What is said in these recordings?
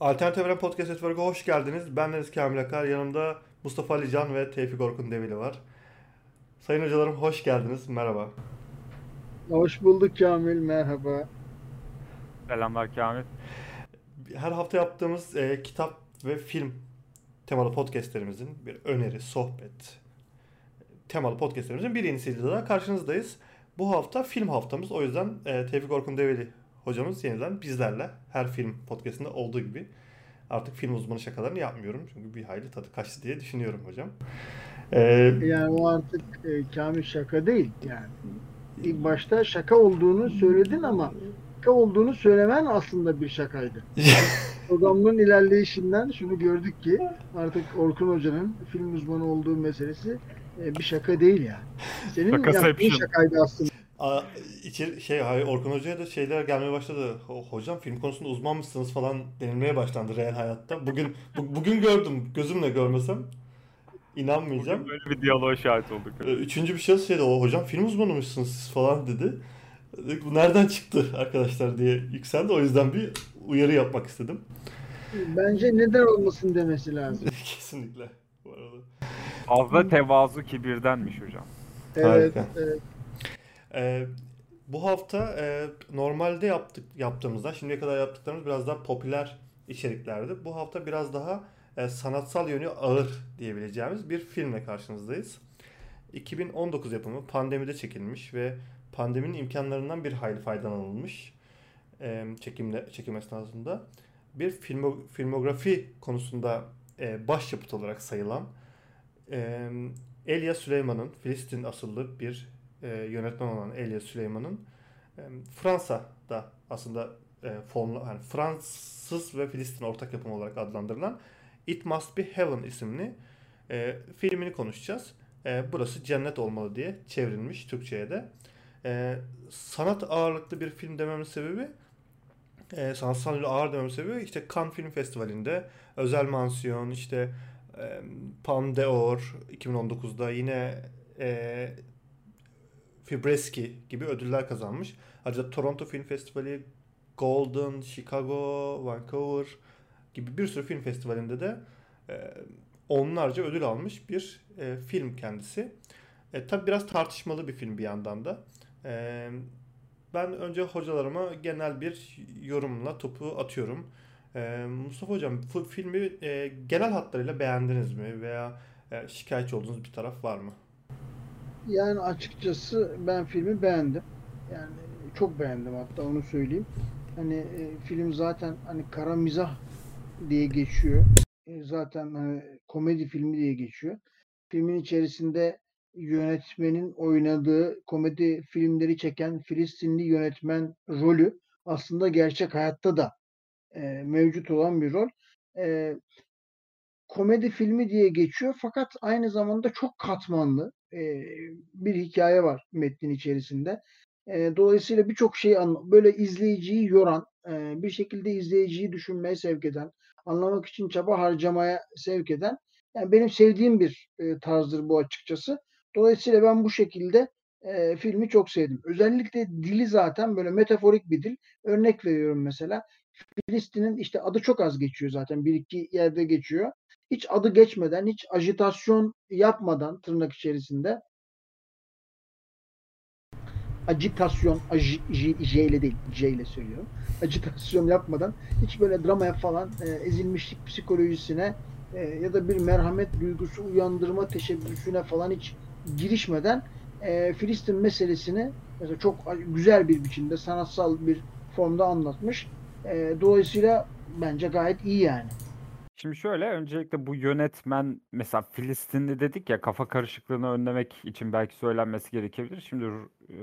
Alternatif Evren Podcast Network'a hoş geldiniz. Ben Deniz Kamil Akar. Yanımda Mustafa Ali Can ve Tevfik Orkun Develi var. Sayın hocalarım hoş geldiniz. Merhaba. Hoş bulduk Kamil, merhaba. Selamlar Kamil. Her hafta yaptığımız e, kitap ve film temalı podcastlerimizin bir öneri, sohbet temalı podcastlerimizin bir yenisiyle daha karşınızdayız. Bu hafta film haftamız. O yüzden e, Tevfik Orkun Develi hocamız yeniden bizlerle her film podcastinde olduğu gibi artık film uzmanı şakalarını yapmıyorum. Çünkü bir hayli tadı kaçtı diye düşünüyorum hocam. Ee, yani o artık e, Kamil şaka değil yani. İlk başta şaka olduğunu söyledin ama şaka olduğunu söylemen aslında bir şakaydı. Programın ilerleyişinden şunu gördük ki artık Orkun Hoca'nın film uzmanı olduğu meselesi e, bir şaka değil yani. Senin yaptığın şakaydı aslında. Aa, içeri, şey hayır Orkun Hoca'ya da şeyler gelmeye başladı. Hocam film konusunda uzman mısınız falan denilmeye başlandı real hayatta. Bugün bu, bugün gördüm. Gözümle görmesem inanmayacağım. Bugün böyle bir diyaloğa şahit olduk. Ee, üçüncü bir şey şeydi o hocam film uzmanı mısınız siz falan dedi. Bu nereden çıktı arkadaşlar diye yükseldi. O yüzden bir uyarı yapmak istedim. Bence neden olmasın demesi lazım. Kesinlikle. Bu arada. Fazla tevazu kibirdenmiş hocam. Evet, Harika. evet. Ee, bu hafta e, normalde yaptık yaptığımızda şimdiye kadar yaptıklarımız biraz daha popüler içeriklerdi. Bu hafta biraz daha e, sanatsal yönü ağır diyebileceğimiz bir filmle karşınızdayız. 2019 yapımı pandemide çekilmiş ve pandeminin imkanlarından bir hayli faydalanılmış e, çekimle çekim esnasında bir filmo, filmografi konusunda e, başyapıt olarak sayılan e, Elia Süleyman'ın Filistin asıllı bir e, yönetmen olan Elia Süleyman'ın e, Fransa'da aslında e, formlu, yani Fransız ve Filistin ortak yapım olarak adlandırılan It Must Be Heaven isimli e, filmini konuşacağız. E, burası cennet olmalı diye çevrilmiş Türkçe'ye de. E, sanat ağırlıklı bir film dememin sebebi e, sanatsal yönü ağır dememin sebebi işte Cannes Film Festivali'nde özel mansiyon işte e, Palme d'Or 2019'da yine e, Fibreski gibi ödüller kazanmış. Ayrıca Toronto Film Festivali, Golden, Chicago, Vancouver gibi bir sürü film festivalinde de e, onlarca ödül almış bir e, film kendisi. E, tabi biraz tartışmalı bir film bir yandan da. E, ben önce hocalarıma genel bir yorumla topu atıyorum. E, Mustafa Hocam filmi e, genel hatlarıyla beğendiniz mi veya e, şikayetçi olduğunuz bir taraf var mı? Yani açıkçası ben filmi beğendim. Yani çok beğendim hatta onu söyleyeyim. Hani e, film zaten hani kara mizah diye geçiyor. E, zaten hani komedi filmi diye geçiyor. Filmin içerisinde yönetmenin oynadığı komedi filmleri çeken Filistinli yönetmen rolü aslında gerçek hayatta da e, mevcut olan bir rol. E, komedi filmi diye geçiyor fakat aynı zamanda çok katmanlı bir hikaye var metnin içerisinde. Dolayısıyla birçok şeyi böyle izleyiciyi yoran, bir şekilde izleyiciyi düşünmeye sevk eden, anlamak için çaba harcamaya sevk eden yani benim sevdiğim bir tarzdır bu açıkçası. Dolayısıyla ben bu şekilde filmi çok sevdim. Özellikle dili zaten böyle metaforik bir dil. Örnek veriyorum mesela. Filistin'in işte adı çok az geçiyor zaten. Bir iki yerde geçiyor. Hiç adı geçmeden, hiç ajitasyon yapmadan tırnak içerisinde ajitasyon, aj, j, j ile değil, J ile söylüyorum. Ajitasyon yapmadan hiç böyle dramaya falan e, ezilmişlik psikolojisine e, ya da bir merhamet duygusu uyandırma teşebbüsüne falan hiç girişmeden e, Filistin meselesini mesela çok güzel bir biçimde sanatsal bir formda anlatmış. E, dolayısıyla bence gayet iyi yani. Şimdi şöyle öncelikle bu yönetmen mesela Filistinli dedik ya kafa karışıklığını önlemek için belki söylenmesi gerekebilir. Şimdi e,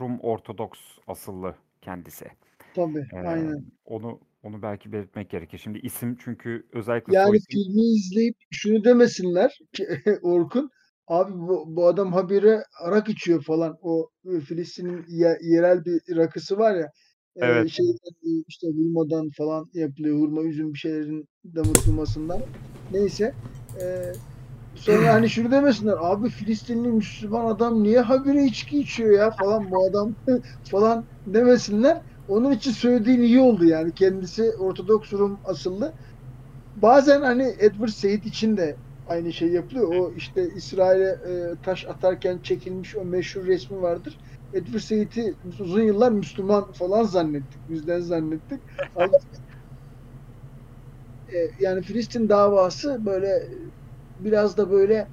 Rum Ortodoks asıllı kendisi. Tabii, Ee, aynen. onu onu belki belirtmek gerekir. Şimdi isim çünkü özellikle Yani soy filmi izleyip şunu demesinler ki Orkun, abi bu, bu adam habire arak içiyor falan. O e, Filistin'in ye- yerel bir rakısı var ya. Evet. şeyden e, işte hurmadan falan yapılıyor. Hurma, üzüm bir şeylerin damıtılmasından. Neyse. E, sonra hani şunu demesinler. Abi Filistinli Müslüman adam niye habire içki içiyor ya falan bu adam falan demesinler. onun için söylediğin iyi oldu yani. Kendisi Ortodoks Rum asıllı. Bazen hani Edward Said için de aynı şey yapılıyor. O işte İsrail'e e, taş atarken çekilmiş o meşhur resmi vardır. Edward Said'i uzun yıllar Müslüman falan zannettik. Bizden zannettik. e, yani Filistin davası böyle biraz da böyle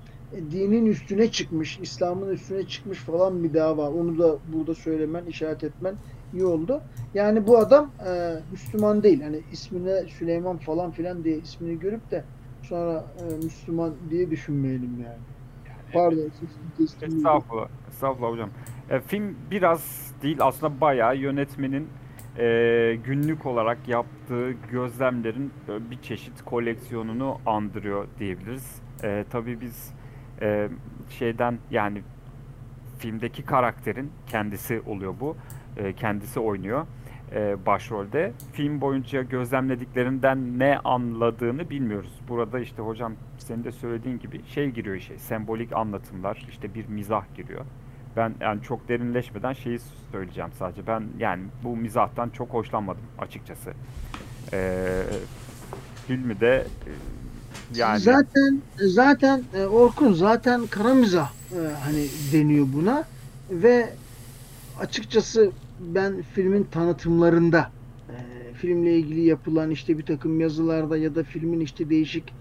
dinin üstüne çıkmış, İslam'ın üstüne çıkmış falan bir dava. Onu da burada söylemen, işaret etmen iyi oldu. Yani bu adam e, Müslüman değil. Hani ismine Süleyman falan filan diye ismini görüp de sonra e, Müslüman diye düşünmeyelim yani. Pardon. Estağfurullah. Estağfurullah hocam. E, film biraz değil aslında bayağı yönetmenin e, günlük olarak yaptığı gözlemlerin bir çeşit koleksiyonunu andırıyor diyebiliriz. E, tabii biz e, şeyden yani filmdeki karakterin kendisi oluyor bu. E, kendisi oynuyor e, başrolde. Film boyunca gözlemlediklerinden ne anladığını bilmiyoruz. Burada işte hocam senin de söylediğin gibi şey giriyor şey, sembolik anlatımlar, işte bir mizah giriyor. Ben yani çok derinleşmeden şeyi söyleyeceğim sadece. Ben yani bu mizahtan çok hoşlanmadım açıkçası. Ee, filmi de e, yani zaten zaten e, Orkun zaten kara mizah e, hani deniyor buna ve açıkçası ben filmin tanıtımlarında filmle ilgili yapılan işte bir takım yazılarda ya da filmin işte değişik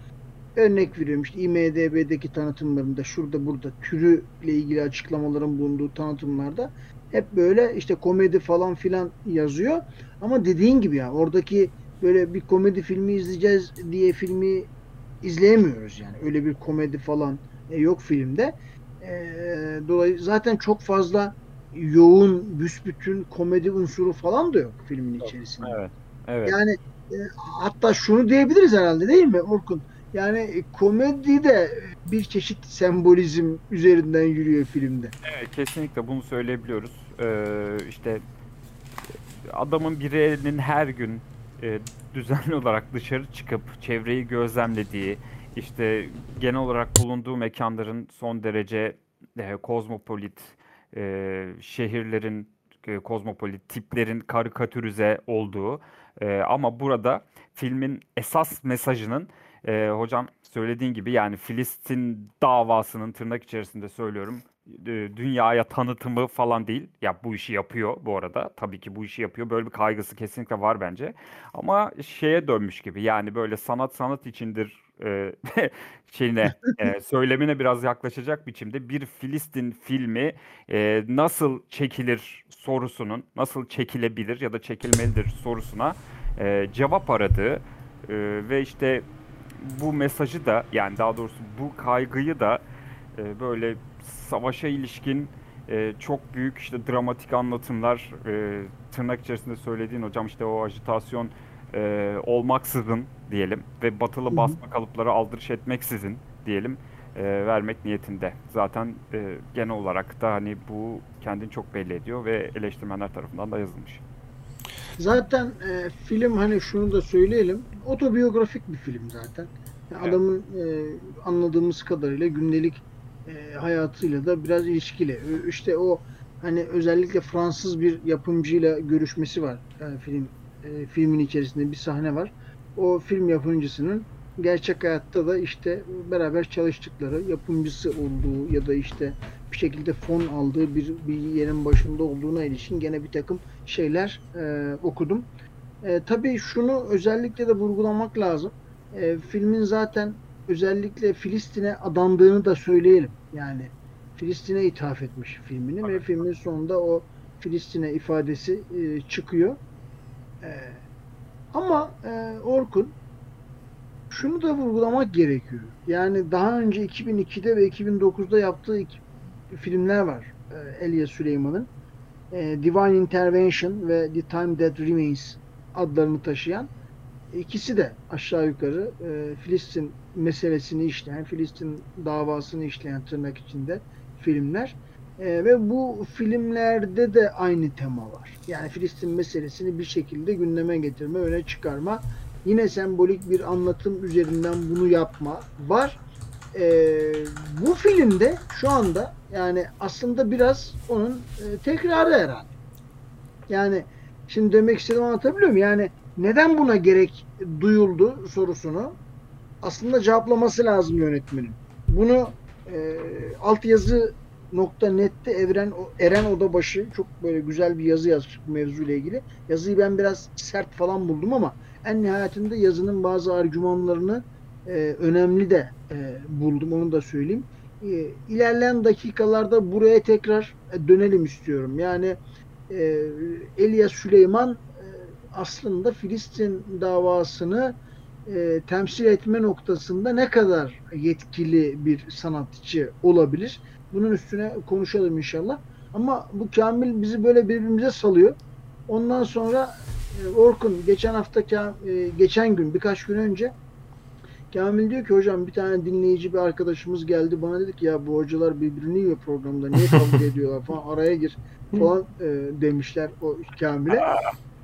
örnek veriyorum işte IMDB'deki tanıtımlarında şurada burada türü ile ilgili açıklamaların bulunduğu tanıtımlarda hep böyle işte komedi falan filan yazıyor. Ama dediğin gibi ya oradaki böyle bir komedi filmi izleyeceğiz diye filmi izleyemiyoruz yani. Öyle bir komedi falan e, yok filmde. E, dolayı zaten çok fazla yoğun, büsbütün komedi unsuru falan da yok filmin içerisinde. Evet. Evet. Yani e, hatta şunu diyebiliriz herhalde değil mi Orkun? Yani e, komedi de bir çeşit sembolizm üzerinden yürüyor filmde. Evet kesinlikle bunu söyleyebiliyoruz. Ee, işte adamın birinin her gün e, düzenli olarak dışarı çıkıp çevreyi gözlemlediği, işte genel olarak bulunduğu mekanların son derece e, kozmopolit, e, şehirlerin e, kozmopolit tiplerin karikatürize olduğu e, ama burada filmin esas mesajının e, hocam söylediğin gibi yani Filistin davasının tırnak içerisinde söylüyorum dünyaya tanıtımı falan değil. Ya bu işi yapıyor bu arada. Tabii ki bu işi yapıyor. Böyle bir kaygısı kesinlikle var bence. Ama şeye dönmüş gibi. Yani böyle sanat sanat içindir e, şeyine e, söylemine biraz yaklaşacak biçimde bir Filistin filmi e, nasıl çekilir sorusunun nasıl çekilebilir ya da çekilmelidir sorusuna e, cevap aradığı e, ve işte bu mesajı da yani daha doğrusu bu kaygıyı da e, böyle savaşa ilişkin e, çok büyük işte dramatik anlatımlar e, tırnak içerisinde söylediğin hocam işte o ajitasyon e, olmaksızın diyelim ve batılı basma kalıpları aldırış etmeksizin diyelim e, vermek niyetinde. Zaten e, genel olarak da hani bu kendini çok belli ediyor ve eleştirmenler tarafından da yazılmış. Zaten e, film hani şunu da söyleyelim otobiyografik bir film zaten. Yani evet. Adamın e, anladığımız kadarıyla gündelik e, hayatıyla da biraz ilişkili. İşte o hani özellikle Fransız bir yapımcıyla görüşmesi var. Yani film e, filmin içerisinde bir sahne var. O film yapımcısının gerçek hayatta da işte beraber çalıştıkları, yapımcısı olduğu ya da işte bir şekilde fon aldığı bir, bir yerin başında olduğuna ilişkin gene bir takım şeyler e, okudum. E, tabii şunu özellikle de vurgulamak lazım. E, filmin zaten özellikle Filistin'e adandığını da söyleyelim. Yani Filistin'e ithaf etmiş filmini ve filmin sonunda o Filistin'e ifadesi e, çıkıyor. E, ama e, Orkun şunu da vurgulamak gerekiyor. Yani daha önce 2002'de ve 2009'da yaptığı filmler var. E, Elia Süleyman'ın. E, Divine Intervention ve The Time That Remains adlarını taşıyan ikisi de aşağı yukarı e, Filistin meselesini işleyen, Filistin davasını işleyen tırnak içinde filmler. Ve bu filmlerde de aynı tema var. Yani Filistin meselesini bir şekilde gündeme getirme, öne çıkarma. Yine sembolik bir anlatım üzerinden bunu yapma var. E, bu filmde şu anda yani aslında biraz onun e, tekrarı herhalde. Yani Şimdi demek istediğimi anlatabiliyor muyum? Yani neden buna gerek duyuldu sorusunu aslında cevaplaması lazım yönetmenin. Bunu e, altyazı nette Evren Eren Odabaşı çok böyle güzel bir yazı yazmış bu mevzuyla ilgili. Yazıyı ben biraz sert falan buldum ama en nihayetinde yazının bazı argümanlarını e, önemli de e, buldum onu da söyleyeyim. E, ilerleyen dakikalarda buraya tekrar e, dönelim istiyorum. Yani e, Elias Süleyman e, aslında Filistin davasını e, temsil etme noktasında ne kadar yetkili bir sanatçı olabilir? Bunun üstüne konuşalım inşallah. Ama bu Kamil bizi böyle birbirimize salıyor. Ondan sonra e, Orkun geçen hafta e, geçen gün birkaç gün önce Kamil diyor ki hocam bir tane dinleyici bir arkadaşımız geldi bana dedi ki ya bu hocalar birbirini yiyor programda niye kavga ediyorlar falan araya gir falan e, demişler o Kamil'e.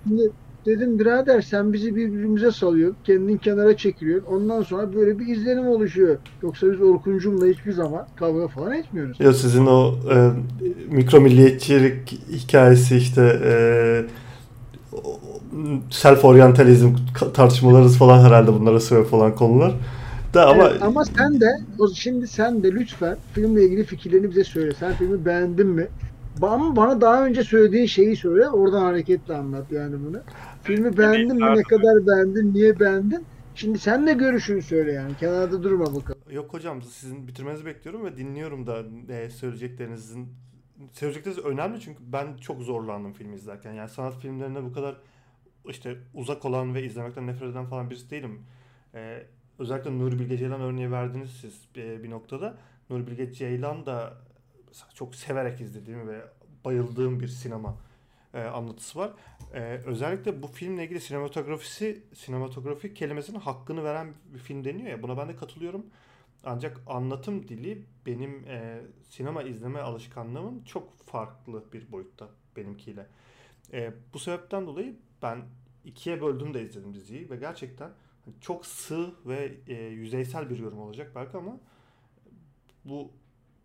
Şimdi dedim birader sen bizi birbirimize salıyor. Kendin kenara çekiliyor. Ondan sonra böyle bir izlenim oluşuyor. Yoksa biz Orkuncum'la hiçbir zaman kavga falan etmiyoruz. Ya sizin o e, mikro milliyetçilik hikayesi işte e, self oryantalizm tartışmalarınız falan herhalde bunlara sebep olan konular. Da ama evet, ama sen de şimdi sen de lütfen filmle ilgili fikirlerini bize söyle. Sen filmi beğendin mi? Ama bana daha önce söylediğin şeyi söyle. Oradan hareketle anlat yani bunu. Filmi beğendin mi? Ne kadar beğendin? Niye beğendin? Şimdi sen de görüşünü söyle yani. Kenarda durma bakalım. Yok hocam sizin bitirmenizi bekliyorum ve dinliyorum da e, söyleyeceklerinizin söyleyecekleriniz önemli çünkü ben çok zorlandım filmi izlerken. Yani sanat filmlerine bu kadar işte uzak olan ve izlemekten nefret eden falan birisi değilim. Ee, özellikle Nuri Bilge Ceylan örneği verdiniz siz bir, bir noktada. Nuri Bilge Ceylan da çok severek izlediğim ve bayıldığım bir sinema e, anlatısı var. E, özellikle bu filmle ilgili sinematografisi, sinematografi kelimesinin hakkını veren bir film deniyor ya. Buna ben de katılıyorum. Ancak anlatım dili benim e, sinema izleme alışkanlığımın çok farklı bir boyutta benimkiyle. E, bu sebepten dolayı ben ikiye böldüm de izledim diziyi ve gerçekten çok sığ ve e, yüzeysel bir yorum olacak belki ama bu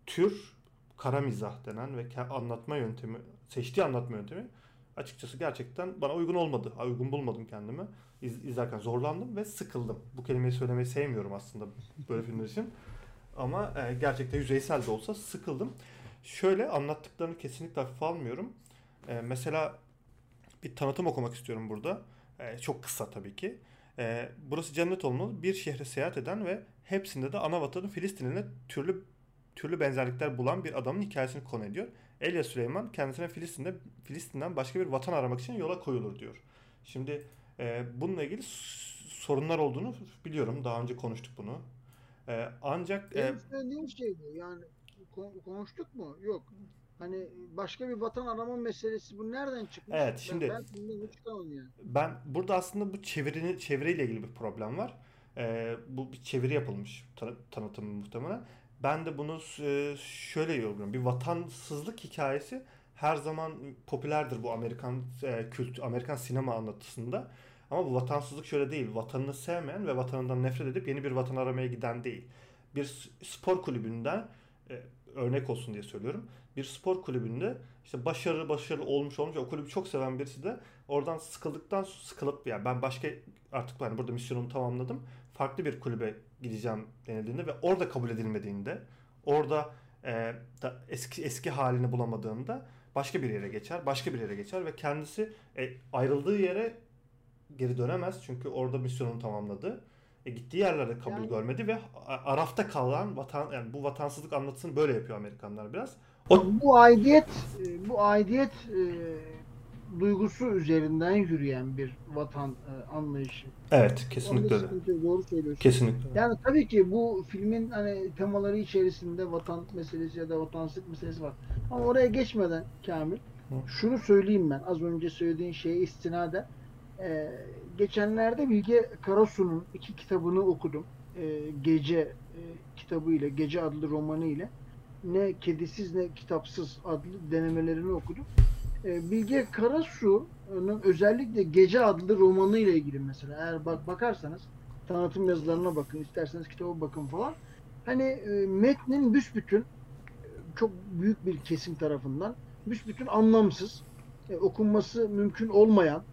tür kara mizah denen ve anlatma yöntemi, seçtiği anlatma yöntemi açıkçası gerçekten bana uygun olmadı. Uygun bulmadım kendimi. İz, izlerken zorlandım ve sıkıldım. Bu kelimeyi söylemeyi sevmiyorum aslında böyle filmler için. Ama e, gerçekten yüzeysel de olsa sıkıldım. Şöyle anlattıklarını kesinlikle hafife almıyorum. E, mesela bir tanıtım okumak istiyorum burada. E, çok kısa tabii ki. E, burası cennet olmalı. Bir şehre seyahat eden ve hepsinde de ana vatanı Filistin'le türlü türlü benzerlikler bulan bir adamın hikayesini konu ediyor. Elia Süleyman kendisine Filistin'de Filistin'den başka bir vatan aramak için yola koyulur diyor. Şimdi e, bununla ilgili sorunlar olduğunu biliyorum. Daha önce konuştuk bunu. E, ancak Benim e, söylediğim şey bu. Yani konuştuk mu? Yok. Hani başka bir vatan arama meselesi bu nereden çıkmış? Evet şimdi ben, ben, yani. ben burada aslında bu çevirinin çeviriyle ilgili bir problem var. Ee, bu bir çeviri yapılmış tanıtım muhtemelen. Ben de bunu e, şöyle yorumluyorum. Bir vatansızlık hikayesi her zaman popülerdir bu Amerikan e, kült Amerikan sinema anlatısında. Ama bu vatansızlık şöyle değil. Vatanını sevmeyen ve vatanından nefret edip yeni bir vatan aramaya giden değil. Bir spor kulübünden e, örnek olsun diye söylüyorum. Bir spor kulübünde işte başarılı başarılı olmuş olmuş o kulübü çok seven birisi de oradan sıkıldıktan sıkılıp yani ben başka artık yani burada misyonumu tamamladım. Farklı bir kulübe gideceğim denildiğinde ve orada kabul edilmediğinde orada e, da eski eski halini bulamadığında başka bir yere geçer, başka bir yere geçer ve kendisi e, ayrıldığı yere geri dönemez çünkü orada misyonunu tamamladı. E, gittiği yerlerde kabul yani. görmedi ve arafta kalan vatan yani bu vatansızlık anlatısını böyle yapıyor Amerikanlar biraz. O... Bu aidiyet e, bu aidiyet e, duygusu üzerinden yürüyen bir vatan e, anlayışı. Evet, kesinlikle öyle. Doğru söylüyorsun. Kesinlikle. Yani tabii ki bu filmin hani temaları içerisinde vatan meselesi ya da vatansızlık meselesi var. Ama oraya geçmeden Kamil, Hı. şunu söyleyeyim ben. Az önce söylediğin şeye istinaden. Ee, geçenlerde Bilge Karasu'nun iki kitabını okudum. Ee, Gece e, kitabı ile, Gece adlı romanı ile ne kedisiz ne kitapsız adlı denemelerini okudum. E, Bilge Karasu'nun özellikle Gece adlı romanı ile ilgili mesela eğer bak bakarsanız tanıtım yazılarına bakın, isterseniz kitaba bakın falan. Hani e, metnin büsbütün çok büyük bir kesim tarafından büsbütün anlamsız. e, okunması mümkün olmayan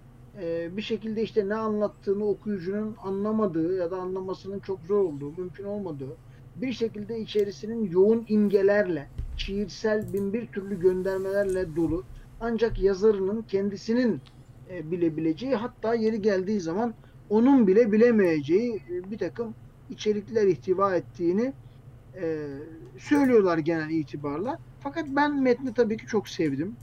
e, bir şekilde işte ne anlattığını okuyucunun anlamadığı ya da anlamasının çok zor olduğu, mümkün olmadığı bir şekilde içerisinin yoğun imgelerle, şiirsel bin bir türlü göndermelerle dolu ancak yazarının kendisinin e, bilebileceği hatta yeri geldiği zaman onun bile bilemeyeceği e, bir takım içerikler ihtiva ettiğini e, söylüyorlar genel itibarla. Fakat ben metni tabii ki çok sevdim.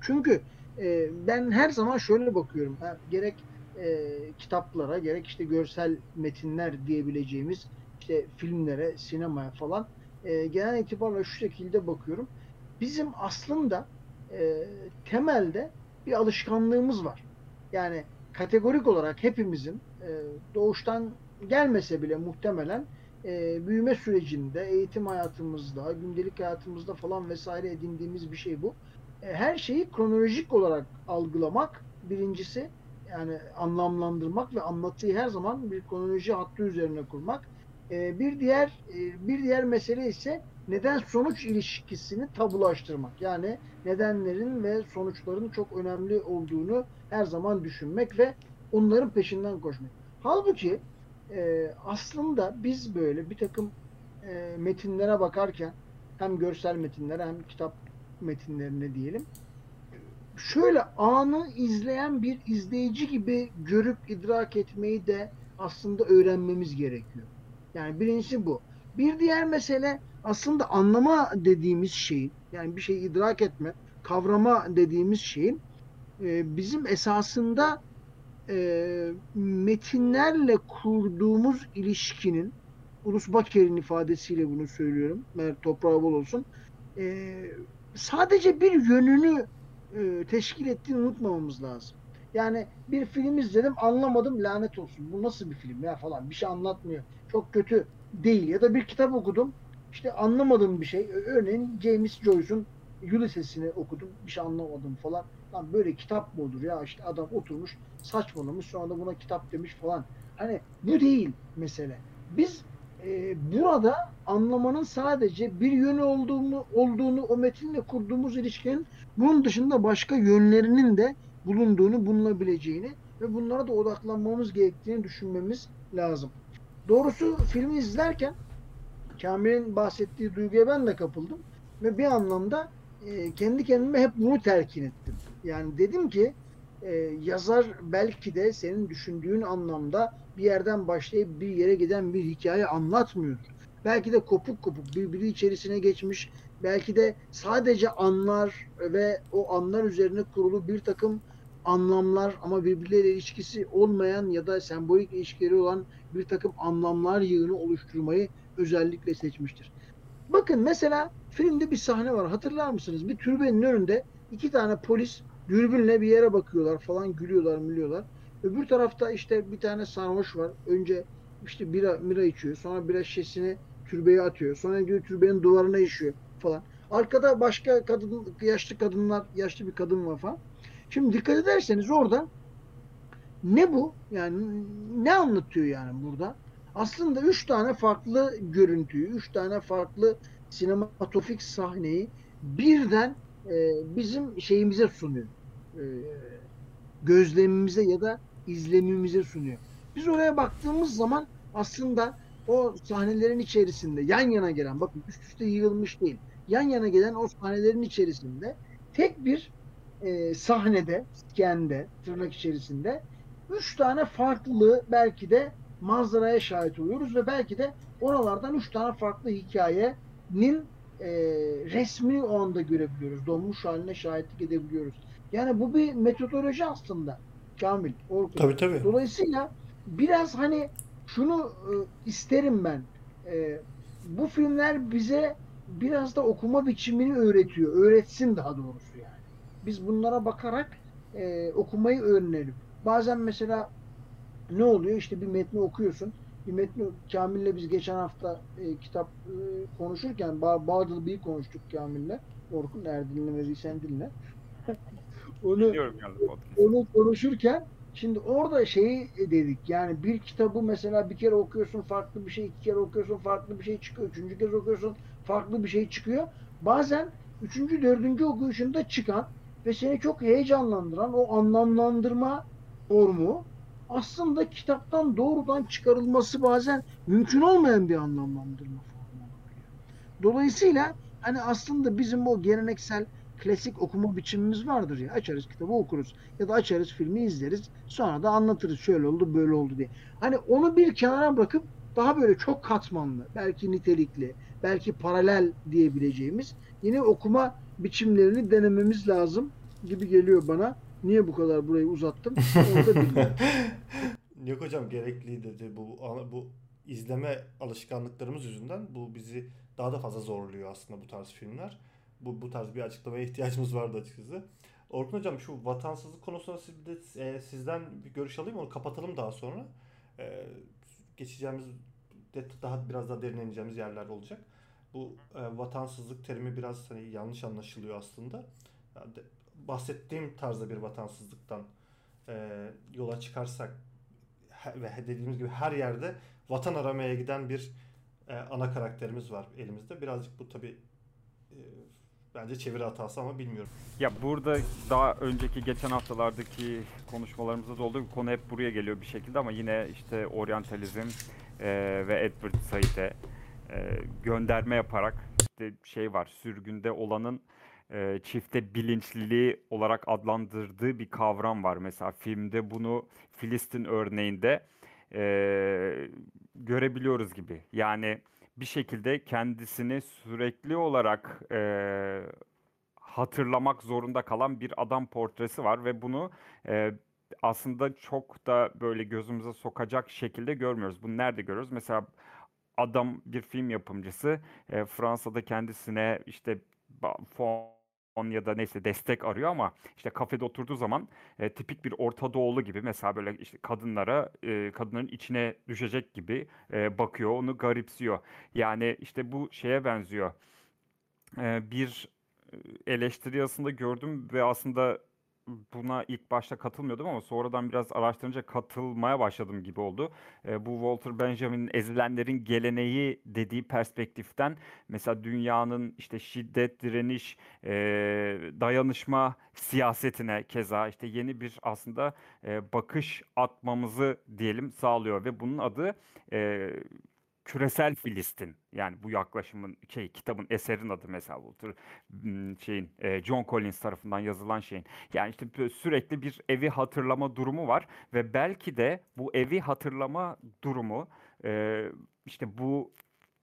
Çünkü e, ben her zaman şöyle bakıyorum. Ha, gerek e, kitaplara, gerek işte görsel metinler diyebileceğimiz işte filmlere, sinemaya falan e, genel itibarla şu şekilde bakıyorum. Bizim aslında e, temelde bir alışkanlığımız var. Yani kategorik olarak hepimizin e, doğuştan gelmese bile muhtemelen e, büyüme sürecinde, eğitim hayatımızda, gündelik hayatımızda falan vesaire edindiğimiz bir şey bu. E, her şeyi kronolojik olarak algılamak birincisi yani anlamlandırmak ve anlatıyı her zaman bir kronoloji hattı üzerine kurmak. E, bir diğer e, bir diğer mesele ise neden sonuç ilişkisini tabulaştırmak. Yani nedenlerin ve sonuçların çok önemli olduğunu her zaman düşünmek ve onların peşinden koşmak. Halbuki aslında biz böyle bir takım metinlere bakarken hem görsel metinlere hem kitap metinlerine diyelim şöyle anı izleyen bir izleyici gibi görüp idrak etmeyi de aslında öğrenmemiz gerekiyor. Yani birincisi bu. Bir diğer mesele aslında anlama dediğimiz şeyin yani bir şeyi idrak etme, kavrama dediğimiz şeyin e, bizim esasında e, metinlerle kurduğumuz ilişkinin Ulus Baker'in ifadesiyle bunu söylüyorum. Mer toprağı bol olsun. E, sadece bir yönünü e, teşkil ettiğini unutmamamız lazım. Yani bir film izledim anlamadım lanet olsun. Bu nasıl bir film ya falan bir şey anlatmıyor. Çok kötü değil. Ya da bir kitap okudum işte anlamadığım bir şey. Örneğin James Joyce'un Ulysses'ini okudum. Bir şey anlamadım falan. Lan böyle kitap mı olur ya? İşte adam oturmuş saçmalamış sonra da buna kitap demiş falan. Hani bu değil mesele. Biz e, burada anlamanın sadece bir yönü olduğunu, olduğunu o metinle kurduğumuz ilişkinin bunun dışında başka yönlerinin de bulunduğunu, bulunabileceğini ve bunlara da odaklanmamız gerektiğini düşünmemiz lazım. Doğrusu filmi izlerken Kamil'in bahsettiği duyguya ben de kapıldım ve bir anlamda e, kendi kendime hep bunu telkin ettim. Yani dedim ki e, yazar belki de senin düşündüğün anlamda bir yerden başlayıp bir yere giden bir hikaye anlatmıyor. Belki de kopuk kopuk birbiri içerisine geçmiş. Belki de sadece anlar ve o anlar üzerine kurulu bir takım anlamlar ama birbirleriyle ilişkisi olmayan ya da sembolik ilişkileri olan bir takım anlamlar yığını oluşturmayı özellikle seçmiştir. Bakın mesela filmde bir sahne var hatırlar mısınız? Bir türbenin önünde iki tane polis dürbünle bir yere bakıyorlar falan gülüyorlar milyolar. Öbür tarafta işte bir tane sarhoş var. Önce işte bira, bira içiyor. Sonra bira şişesini türbeye atıyor. Sonra gidiyor türbenin duvarına işiyor falan. Arkada başka kadın, yaşlı kadınlar, yaşlı bir kadın var falan. Şimdi dikkat ederseniz orada ne bu? Yani ne anlatıyor yani burada? Aslında üç tane farklı görüntüyü, üç tane farklı sinematofik sahneyi birden e, bizim şeyimize sunuyor. E, gözlemimize ya da izlemimize sunuyor. Biz oraya baktığımız zaman aslında o sahnelerin içerisinde yan yana gelen, bakın üst üste yığılmış değil, yan yana gelen o sahnelerin içerisinde tek bir e, sahnede, skende, tırnak içerisinde üç tane farklı belki de manzaraya şahit oluyoruz ve belki de oralardan üç tane farklı hikayenin e, resmini o anda görebiliyoruz. Donmuş haline şahitlik edebiliyoruz. Yani bu bir metodoloji aslında Kamil. Orkun. Tabii tabii. Dolayısıyla biraz hani şunu e, isterim ben. E, bu filmler bize biraz da okuma biçimini öğretiyor. Öğretsin daha doğrusu yani. Biz bunlara bakarak e, okumayı öğrenelim. Bazen mesela ne oluyor? İşte bir metni okuyorsun. Bir metni Kamil'le biz geçen hafta e, kitap e, konuşurken ba Bağdalı bir konuştuk Kamil'le. Orkun eğer dinlemediysen dinle. onu, onu konuşurken şimdi orada şeyi dedik yani bir kitabı mesela bir kere okuyorsun farklı bir şey, iki kere okuyorsun farklı bir şey çıkıyor. Üçüncü kez okuyorsun farklı bir şey çıkıyor. Bazen üçüncü, dördüncü okuyuşunda çıkan ve seni çok heyecanlandıran o anlamlandırma formu aslında kitaptan doğrudan çıkarılması bazen mümkün olmayan bir anlamlandırma formu olabiliyor. Dolayısıyla hani aslında bizim o geleneksel klasik okuma biçimimiz vardır ya. Açarız kitabı okuruz ya da açarız filmi izleriz. Sonra da anlatırız şöyle oldu böyle oldu diye. Hani onu bir kenara bırakıp daha böyle çok katmanlı, belki nitelikli, belki paralel diyebileceğimiz yeni okuma biçimlerini denememiz lazım gibi geliyor bana. Niye bu kadar burayı uzattım? Yok hocam gerekli dedi bu bu izleme alışkanlıklarımız yüzünden bu bizi daha da fazla zorluyor aslında bu tarz filmler. Bu, bu tarz bir açıklamaya ihtiyacımız vardı açıkçası. Orkun hocam şu vatansızlık konusunda siz de, e, sizden bir görüş alayım onu kapatalım daha sonra. E, geçeceğimiz daha biraz daha derine ineceğimiz yerler olacak. Bu e, vatansızlık terimi biraz hani yanlış anlaşılıyor aslında. Yani de, bahsettiğim tarzda bir vatansızlıktan e, yola çıkarsak ve dediğimiz gibi her yerde vatan aramaya giden bir e, ana karakterimiz var elimizde. Birazcık bu tabi bence çeviri hatası ama bilmiyorum. Ya burada daha önceki geçen haftalardaki konuşmalarımızda da olduğu konu hep buraya geliyor bir şekilde ama yine işte oryantalizm e, ve Edward Said'e e, gönderme yaparak işte şey var sürgünde olanın e, çifte bilinçliliği olarak adlandırdığı bir kavram var. Mesela filmde bunu Filistin örneğinde e, görebiliyoruz gibi. Yani bir şekilde kendisini sürekli olarak e, hatırlamak zorunda kalan bir adam portresi var ve bunu e, aslında çok da böyle gözümüze sokacak şekilde görmüyoruz. Bunu nerede görüyoruz? Mesela adam bir film yapımcısı e, Fransa'da kendisine işte fon ya da neyse destek arıyor ama işte kafede oturduğu zaman e, tipik bir Orta Doğulu gibi mesela böyle işte kadınlara e, kadınların içine düşecek gibi e, bakıyor onu garipsiyor. Yani işte bu şeye benziyor. E, bir eleştiri aslında gördüm ve aslında buna ilk başta katılmıyordum ama sonradan biraz araştırınca katılmaya başladım gibi oldu. E, bu Walter Benjamin'in ezilenlerin geleneği dediği perspektiften mesela dünyanın işte şiddet, direniş, e, dayanışma siyasetine keza işte yeni bir aslında e, bakış atmamızı diyelim sağlıyor ve bunun adı e, küresel Filistin yani bu yaklaşımın şey kitabın eserin adı mesela bu şeyin John Collins tarafından yazılan şeyin yani işte sürekli bir evi hatırlama durumu var ve belki de bu evi hatırlama durumu işte bu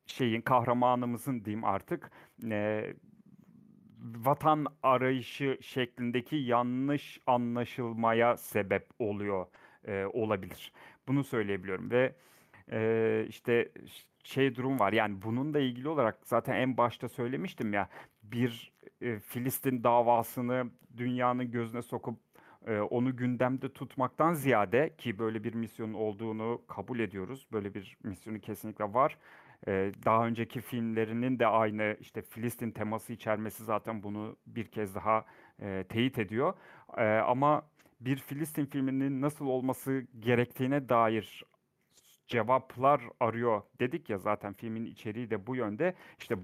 şeyin kahramanımızın diyeyim artık vatan arayışı şeklindeki yanlış anlaşılmaya sebep oluyor olabilir. Bunu söyleyebiliyorum ve Eee, işte şey durum var. Yani bununla ilgili olarak zaten en başta söylemiştim ya bir e, Filistin davasını dünyanın gözüne sokup e, onu gündemde tutmaktan ziyade ki böyle bir misyonun olduğunu kabul ediyoruz. Böyle bir misyonu kesinlikle var. E, daha önceki filmlerinin de aynı işte Filistin teması içermesi zaten bunu bir kez daha e, teyit ediyor. E, ama bir Filistin filminin nasıl olması gerektiğine dair cevaplar arıyor dedik ya zaten filmin içeriği de bu yönde. İşte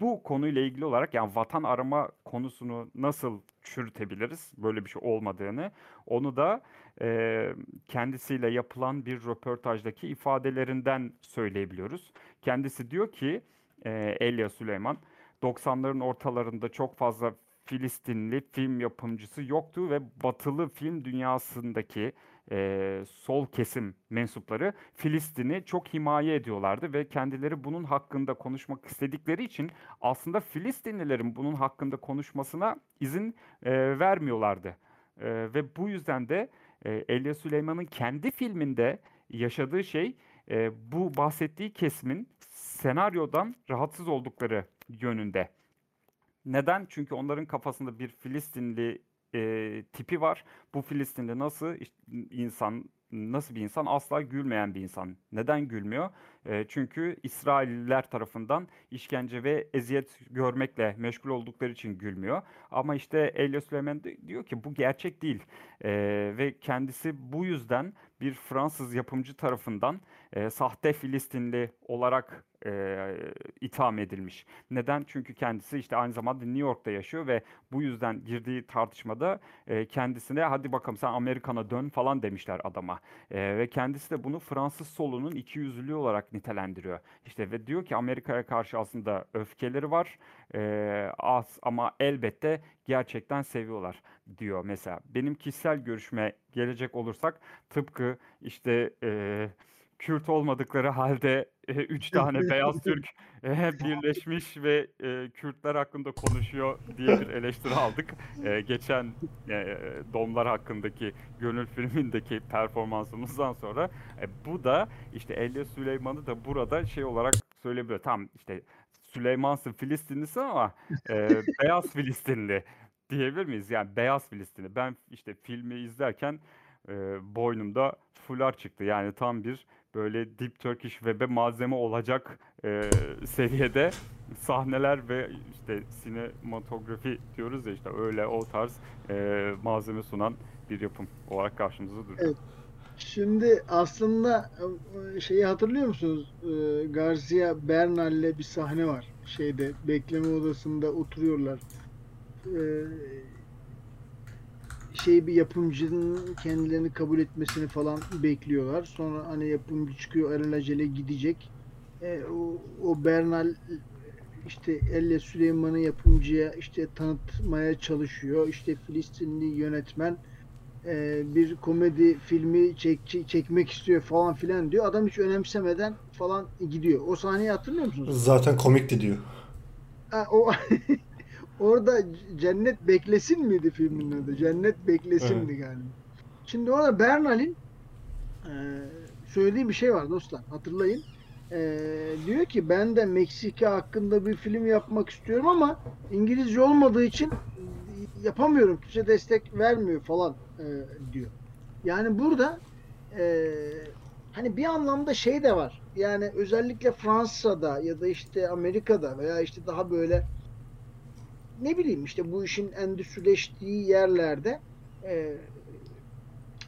bu konuyla ilgili olarak yani vatan arama konusunu nasıl çürütebiliriz böyle bir şey olmadığını onu da e, kendisiyle yapılan bir röportajdaki ifadelerinden söyleyebiliyoruz. Kendisi diyor ki e, Elia Süleyman 90'ların ortalarında çok fazla Filistinli film yapımcısı yoktu ve batılı film dünyasındaki e, sol kesim mensupları Filistin'i çok himaye ediyorlardı ve kendileri bunun hakkında konuşmak istedikleri için aslında Filistinlilerin bunun hakkında konuşmasına izin e, vermiyorlardı. E, ve bu yüzden de e, Elia Süleyman'ın kendi filminde yaşadığı şey e, bu bahsettiği kesimin senaryodan rahatsız oldukları yönünde. Neden? Çünkü onların kafasında bir Filistinli e, tipi var. Bu Filistinli nasıl insan nasıl bir insan? Asla gülmeyen bir insan. Neden gülmüyor? E, çünkü İsrailliler tarafından işkence ve eziyet görmekle meşgul oldukları için gülmüyor. Ama işte Elia Süleyman diyor ki bu gerçek değil. E, ve kendisi bu yüzden bir Fransız yapımcı tarafından e, sahte Filistinli olarak e, itham edilmiş. Neden? Çünkü kendisi işte aynı zamanda New York'ta yaşıyor ve bu yüzden girdiği tartışmada e, kendisine hadi bakalım sen Amerikan'a dön falan demişler adama. E, ve kendisi de bunu Fransız solunun ikiyüzlülüğü olarak nitelendiriyor. İşte ve diyor ki Amerika'ya karşı aslında öfkeleri var e, az ama elbette gerçekten seviyorlar diyor mesela. Benim kişisel görüşme gelecek olursak tıpkı işte e, Kürt olmadıkları halde e, üç tane beyaz Türk e, birleşmiş ve e, Kürtler hakkında konuşuyor diye bir eleştiri aldık. E, geçen e, Domlar hakkındaki Gönül filmindeki performansımızdan sonra e, bu da işte Elia Süleyman'ı da burada şey olarak söyleyebiliyor. Tam işte Süleyman'sın Filistinlisin ama e, beyaz Filistinli diyebilir miyiz? Yani beyaz Filistinli. Ben işte filmi izlerken e, boynumda fular çıktı. Yani tam bir böyle Deep Turkish Web'e malzeme olacak e, seviyede sahneler ve işte sinematografi diyoruz ya işte öyle o tarz e, malzeme sunan bir yapım olarak karşımızda duruyor. Evet. Şimdi aslında e, şeyi hatırlıyor musunuz? E, Garcia Bernal'le bir sahne var. Şeyde bekleme odasında oturuyorlar. E, şey bir yapımcının kendilerini kabul etmesini falan bekliyorlar. Sonra hani yapımcı çıkıyor alelacele gidecek. E, o, o Bernal işte Elle Süleyman'ı yapımcıya işte tanıtmaya çalışıyor. İşte Filistinli yönetmen e, bir komedi filmi çek, çekmek istiyor falan filan diyor. Adam hiç önemsemeden falan gidiyor. O sahneyi hatırlıyor musunuz? Zaten komikti diyor. Ha, o Orada Cennet Beklesin miydi filmin adı? Cennet Beklesin'di evet. galiba. Şimdi orada Bernal'in e, söylediği bir şey var dostlar. Hatırlayın. E, diyor ki ben de Meksika hakkında bir film yapmak istiyorum ama İngilizce olmadığı için yapamıyorum. Kimse destek vermiyor falan e, diyor. Yani burada e, hani bir anlamda şey de var. Yani özellikle Fransa'da ya da işte Amerika'da veya işte daha böyle ne bileyim işte bu işin endüstrileştiği yerlerde e,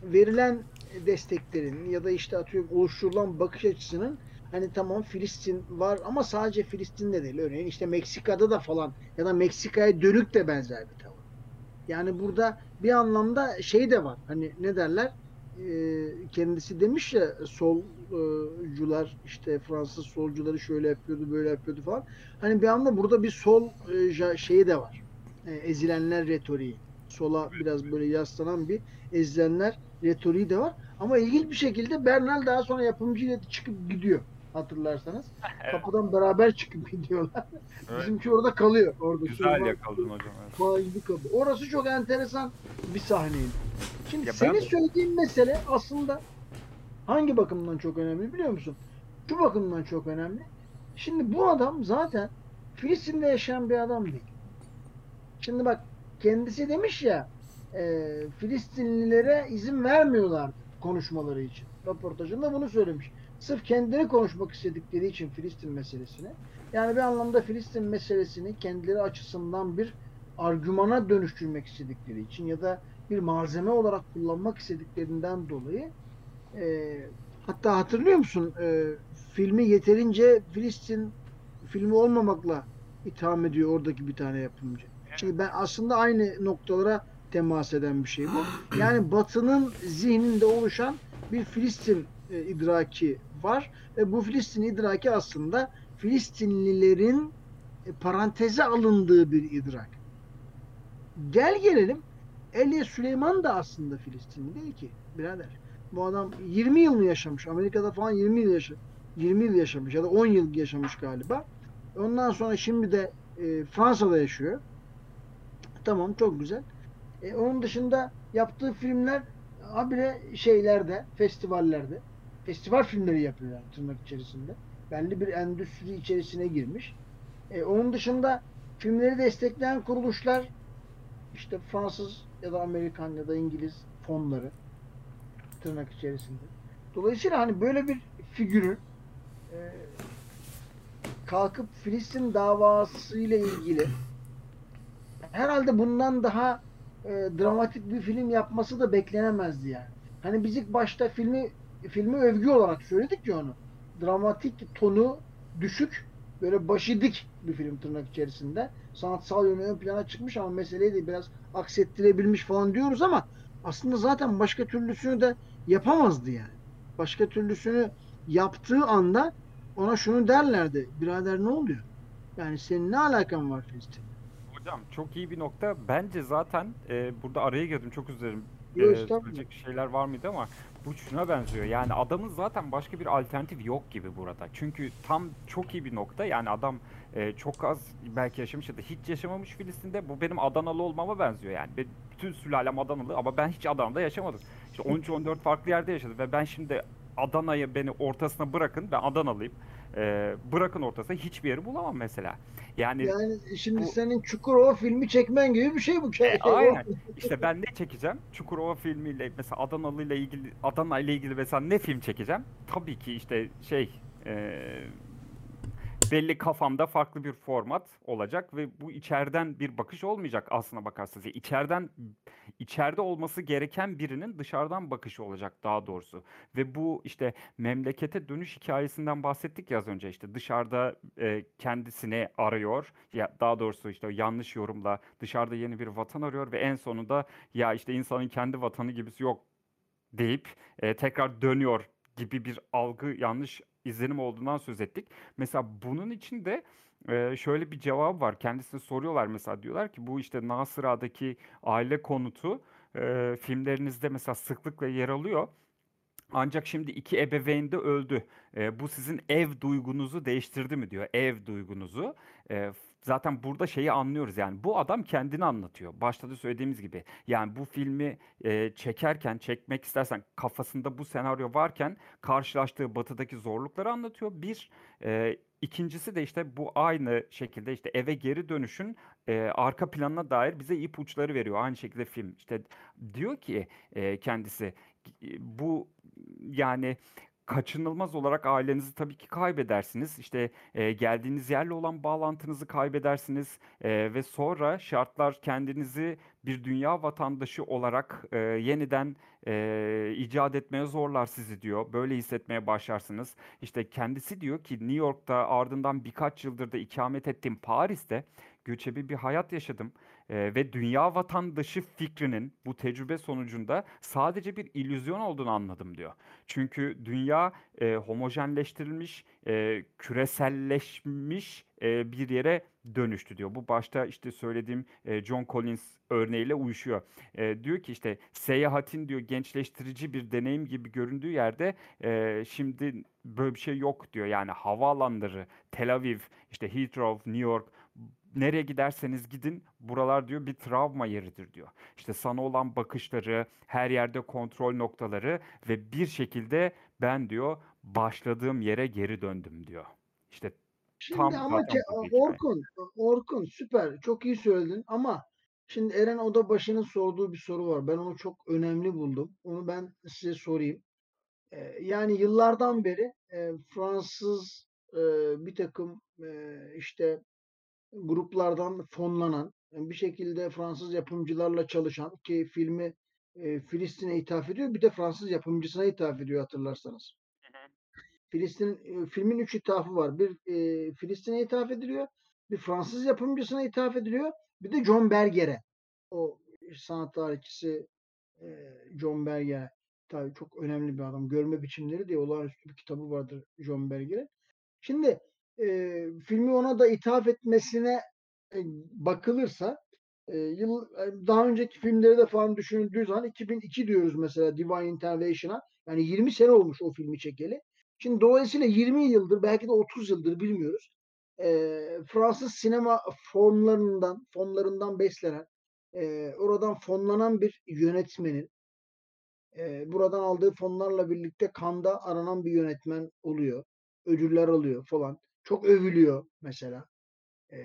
verilen desteklerin ya da işte atıyorum oluşturulan bakış açısının hani tamam Filistin var ama sadece Filistin'de değil. Örneğin işte Meksika'da da falan ya da Meksika'ya dönük de benzer bir tavır. Yani burada bir anlamda şey de var. Hani ne derler? Ee, kendisi demiş ya solcular işte Fransız solcuları şöyle yapıyordu böyle yapıyordu falan. Hani bir anda burada bir sol e, şeyi de var. E, ezilenler retoriği. Sola biraz böyle yaslanan bir ezilenler retoriği de var. Ama ilginç bir şekilde Bernal daha sonra yapımcıyla çıkıp gidiyor hatırlarsanız. Evet. Kapıdan beraber çıkıp gidiyorlar. Evet. Bizimki orada kalıyor. Orada Güzel yakaladın hocam. Evet. Orası çok enteresan bir sahneydi. Şimdi ya senin ben... söylediğin mesele aslında hangi bakımdan çok önemli biliyor musun? Şu bakımdan çok önemli. Şimdi bu adam zaten Filistin'de yaşayan bir adam değil. Şimdi bak kendisi demiş ya e, Filistinlilere izin vermiyorlar konuşmaları için. Röportajında bunu söylemiş. Sırf kendini konuşmak istedikleri için Filistin meselesini yani bir anlamda Filistin meselesini kendileri açısından bir argümana dönüştürmek istedikleri için ya da bir malzeme olarak kullanmak istediklerinden dolayı e, hatta hatırlıyor musun e, filmi yeterince Filistin filmi olmamakla itham ediyor oradaki bir tane yapımcı. Şimdi ben aslında aynı noktalara temas eden bir şey bu. Yani Batı'nın zihninde oluşan bir Filistin e, idraki var ve bu Filistin idraki aslında Filistinlilerin e, paranteze alındığı bir idrak. Gel gelelim Elia Süleyman da aslında Filistinli değil ki birader. Bu adam 20 yıl mı yaşamış? Amerika'da falan 20 yıl yaşamış. 20 yıl yaşamış ya da 10 yıl yaşamış galiba. Ondan sonra şimdi de e, Fransa'da yaşıyor. Tamam çok güzel. E, onun dışında yaptığı filmler habire şeylerde, festivallerde. Festival filmleri yapıyor yani tırnak içerisinde. Belli bir endüstri içerisine girmiş. E, onun dışında filmleri destekleyen kuruluşlar işte Fransız ya da Amerikan ya da İngiliz fonları tırnak içerisinde. Dolayısıyla hani böyle bir figürün e, kalkıp Filistin davası ile ilgili herhalde bundan daha e, dramatik bir film yapması da beklenemezdi yani. Hani biz ilk başta filmi filmi övgü olarak söyledik ya onu. Dramatik tonu düşük, böyle başı dik bir film tırnak içerisinde. Sanatsal yönü ön plana çıkmış ama meseleyi de biraz aksettirebilmiş falan diyoruz ama aslında zaten başka türlüsünü de yapamazdı yani. Başka türlüsünü yaptığı anda ona şunu derlerdi. Birader ne oluyor? Yani senin ne alakan var Filistin? Hocam çok iyi bir nokta. Bence zaten e, burada araya girdim çok. Yok, E, söyleyecek şeyler var mıydı ama bu şuna benziyor. Yani adamın zaten başka bir alternatif yok gibi burada. Çünkü tam çok iyi bir nokta. Yani adam e, çok az belki yaşamış ya da hiç yaşamamış Filistin'de. Bu benim Adanalı olmama benziyor yani. Ben, bütün sülalem Adanalı ama ben hiç Adana'da yaşamadım. İşte 13-14 farklı yerde yaşadım ve ben şimdi Adana'yı beni ortasına bırakın. Ben Adanalıyım. E, bırakın ortasına hiçbir yeri bulamam mesela. Yani Yani şimdi bu- senin Çukurova filmi çekmen gibi bir şey bu. E, aynen. İşte ben ne çekeceğim? Çukurova filmiyle mesela Adanalı ile ilgili Adana ile ilgili mesela ne film çekeceğim? Tabii ki işte şey e, belli kafamda farklı bir format olacak ve bu içeriden bir bakış olmayacak aslına bakarsanız. Yani içeriden içeride olması gereken birinin dışarıdan bakışı olacak daha doğrusu. Ve bu işte memlekete dönüş hikayesinden bahsettik ya az önce işte dışarıda e, kendisini arıyor ya daha doğrusu işte yanlış yorumla dışarıda yeni bir vatan arıyor ve en sonunda ya işte insanın kendi vatanı gibisi yok deyip e, tekrar dönüyor gibi bir algı yanlış izlenim olduğundan söz ettik. Mesela bunun için de şöyle bir cevap var. Kendisine soruyorlar mesela diyorlar ki bu işte Nasıra'daki aile konutu filmlerinizde mesela sıklıkla yer alıyor. Ancak şimdi iki ebeveyn de öldü. E, bu sizin ev duygunuzu değiştirdi mi diyor. Ev duygunuzu. E, zaten burada şeyi anlıyoruz yani. Bu adam kendini anlatıyor. Başta da söylediğimiz gibi. Yani bu filmi e, çekerken, çekmek istersen kafasında bu senaryo varken karşılaştığı batıdaki zorlukları anlatıyor. Bir, e, ikincisi de işte bu aynı şekilde işte eve geri dönüşün e, arka planına dair bize ipuçları veriyor. Aynı şekilde film. İşte diyor ki e, kendisi bu yani kaçınılmaz olarak ailenizi tabii ki kaybedersiniz. İşte e, geldiğiniz yerle olan bağlantınızı kaybedersiniz E, ve sonra şartlar kendinizi bir dünya vatandaşı olarak e, yeniden e, icat etmeye zorlar sizi diyor. Böyle hissetmeye başlarsınız. İşte kendisi diyor ki New York'ta ardından birkaç yıldır da ikamet ettiğim Paris'te göçebe bir hayat yaşadım. E, ve dünya vatandaşı fikrinin bu tecrübe sonucunda sadece bir illüzyon olduğunu anladım diyor. Çünkü dünya e, homojenleştirilmiş, e, küreselleşmiş bir yere dönüştü diyor. Bu başta işte söylediğim John Collins örneğiyle uyuşuyor. Diyor ki işte seyahatin diyor gençleştirici bir deneyim gibi göründüğü yerde şimdi böyle bir şey yok diyor. Yani havaalanları, Tel Aviv, işte Heathrow, New York nereye giderseniz gidin buralar diyor bir travma yeridir diyor. İşte sana olan bakışları, her yerde kontrol noktaları ve bir şekilde ben diyor başladığım yere geri döndüm diyor. İşte Şimdi Tam ama zaten. Orkun, Orkun süper. Çok iyi söyledin ama şimdi Eren Odabaşı'nın sorduğu bir soru var. Ben onu çok önemli buldum. Onu ben size sorayım. Ee, yani yıllardan beri e, Fransız e, bir takım e, işte gruplardan fonlanan, bir şekilde Fransız yapımcılarla çalışan ki filmi e, Filistin'e ithaf ediyor. Bir de Fransız yapımcısına ithaf ediyor hatırlarsanız. Filistin e, filmin üç ithafı var. Bir e, Filistin'e ithaf ediliyor, bir Fransız yapımcısına ithaf ediliyor, bir de John Berger'e. O sanat tarihçisi e, John Berger tabii çok önemli bir adam. Görme biçimleri diye olağanüstü bir kitabı vardır John Berger'e. Şimdi e, filmi ona da ithaf etmesine e, bakılırsa e, yıl e, daha önceki filmleri de falan düşünüldüğü zaman 2002 diyoruz mesela Divine Intervention'a. Yani 20 sene olmuş o filmi çekeli. Şimdi dolayısıyla 20 yıldır belki de 30 yıldır bilmiyoruz. E, Fransız sinema formlarından fonlarından beslenen e, oradan fonlanan bir yönetmenin e, buradan aldığı fonlarla birlikte kanda aranan bir yönetmen oluyor. Ödüller alıyor falan. Çok övülüyor mesela. E,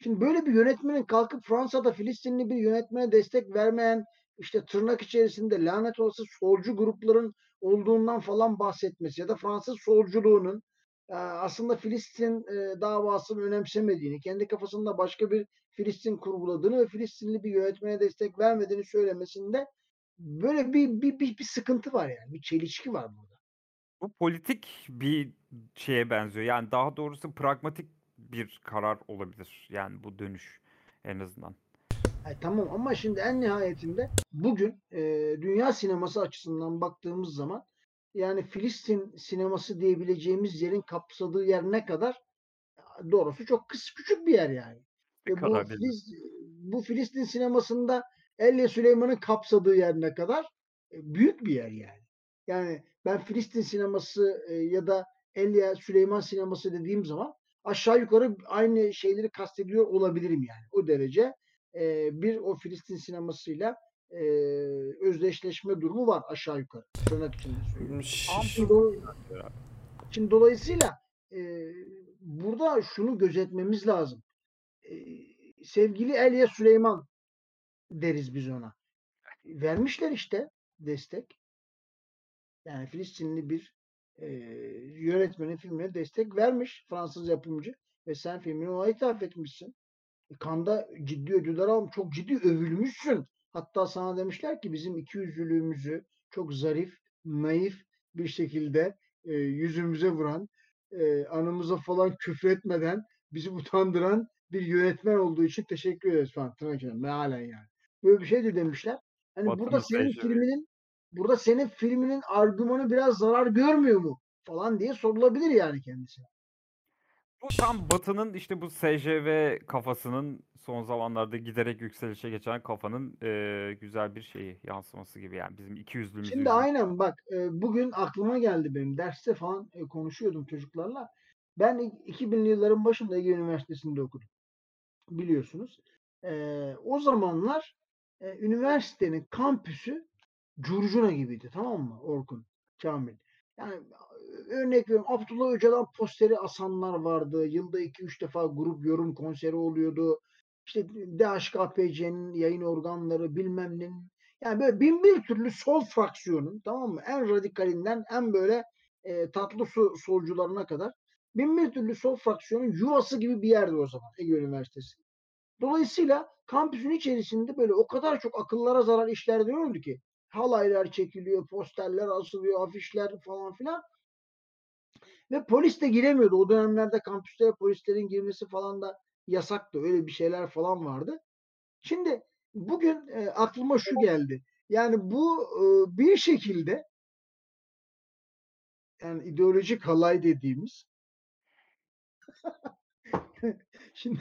şimdi böyle bir yönetmenin kalkıp Fransa'da Filistinli bir yönetmene destek vermeyen işte tırnak içerisinde lanet olası solcu grupların olduğundan falan bahsetmesi ya da Fransız solculuğunun e, aslında Filistin e, davasını önemsemediğini, kendi kafasında başka bir Filistin kurguladığını ve Filistinli bir yönetmene destek vermediğini söylemesinde böyle bir, bir, bir, bir sıkıntı var yani. Bir çelişki var burada. Bu politik bir şeye benziyor. Yani daha doğrusu pragmatik bir karar olabilir. Yani bu dönüş en azından. E, tamam ama şimdi en nihayetinde bugün e, dünya sineması açısından baktığımız zaman yani Filistin sineması diyebileceğimiz yerin kapsadığı yer ne kadar? Doğrusu çok kıs küçük bir yer yani. Ve bu? Filiz- bu Filistin sinemasında Elle Süleyman'ın kapsadığı yer ne kadar? E, büyük bir yer yani. Yani ben Filistin sineması e, ya da Elle Süleyman sineması dediğim zaman aşağı yukarı aynı şeyleri kastediyor olabilirim yani. O derece e, bir o Filistin sinemasıyla e, özdeşleşme durumu var aşağı yukarı. Tırnak içinde söylüyorum. Şimdi, do- şimdi dolayısıyla e, burada şunu gözetmemiz lazım. E, sevgili Elia Süleyman deriz biz ona. Vermişler işte destek. Yani Filistinli bir e, yönetmenin filmine destek vermiş Fransız yapımcı ve sen filmini ona ithaf etmişsin. Kanda ciddi ödüller almış. Çok ciddi övülmüşsün. Hatta sana demişler ki bizim iki yüzlülüğümüzü çok zarif, naif bir şekilde e, yüzümüze vuran, e, anımıza falan küfretmeden bizi utandıran bir yönetmen olduğu için teşekkür ederiz falan. Tırnak içinde, mealen yani. Böyle bir şey de demişler. Hani Batının burada senin secdesi. filminin burada senin filminin argümanı biraz zarar görmüyor mu falan diye sorulabilir yani kendisine. Bu tam Batı'nın işte bu SJV kafasının son zamanlarda giderek yükselişe geçen kafanın eee, güzel bir şeyi yansıması gibi yani bizim iki yüzlüğümüzü Şimdi aynen bak e, bugün aklıma geldi benim derste falan e, konuşuyordum çocuklarla. Ben i- 2000'li yılların başında Ege Üniversitesi'nde okudum. Biliyorsunuz. E, o zamanlar e, üniversitenin kampüsü curcuna gibiydi tamam mı Orkun, Kamil? Yani e, örnek veriyorum Abdullah Öcalan posteri asanlar vardı. Yılda 2-3 defa grup yorum konseri oluyordu. İşte DHKPC'nin yayın organları bilmem ne. Yani böyle bin bir türlü sol fraksiyonun tamam mı? En radikalinden en böyle e, tatlı su solcularına kadar bin bir türlü sol fraksiyonun yuvası gibi bir yerdi o zaman Ege Üniversitesi. Dolayısıyla kampüsün içerisinde böyle o kadar çok akıllara zarar işler dönüyordu ki halaylar çekiliyor, posterler asılıyor, afişler falan filan. Ve polis de giremiyordu. O dönemlerde kampüslere polislerin girmesi falan da yasaktı. Öyle bir şeyler falan vardı. Şimdi bugün e, aklıma şu geldi. Yani bu e, bir şekilde yani ideolojik halay dediğimiz şimdi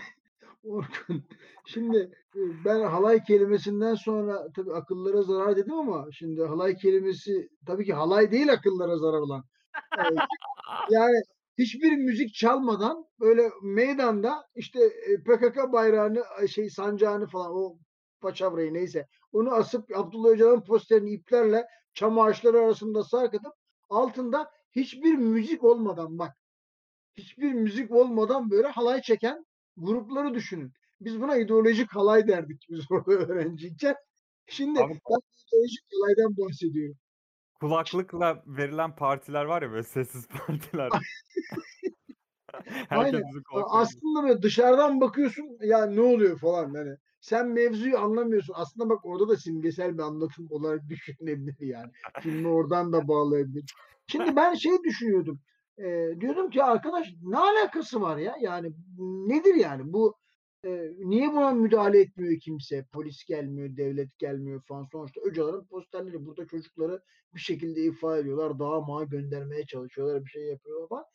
Orkun, şimdi e, ben halay kelimesinden sonra tabii akıllara zarar dedim ama şimdi halay kelimesi tabii ki halay değil akıllara zarar olan. E, yani hiçbir müzik çalmadan böyle meydanda işte e, PKK bayrağını şey sancağını falan o paçavrayı neyse onu asıp Abdullah Öcalan'ın posterini iplerle çam ağaçları arasında sarkıtıp altında hiçbir müzik olmadan bak hiçbir müzik olmadan böyle halay çeken grupları düşünün. Biz buna ideolojik halay derdik biz orada öğrenciyken. Şimdi Abi- ben ideolojik halaydan bahsediyorum. Kulaklıkla verilen partiler var ya böyle sessiz partiler. Aynen. Aslında böyle dışarıdan bakıyorsun ya ne oluyor falan hani. Sen mevzuyu anlamıyorsun. Aslında bak orada da simgesel bir anlatım olarak düşünebilir yani. Filmi oradan da bağlayabilir. Şimdi ben şey düşünüyordum. Ee, diyordum ki arkadaş ne alakası var ya? Yani nedir yani bu niye buna müdahale etmiyor kimse? Polis gelmiyor, devlet gelmiyor falan. Sonuçta Öcalan'ın posterleri burada çocukları bir şekilde ifade ediyorlar. Dağa mağa göndermeye çalışıyorlar, bir şey yapıyorlar falan.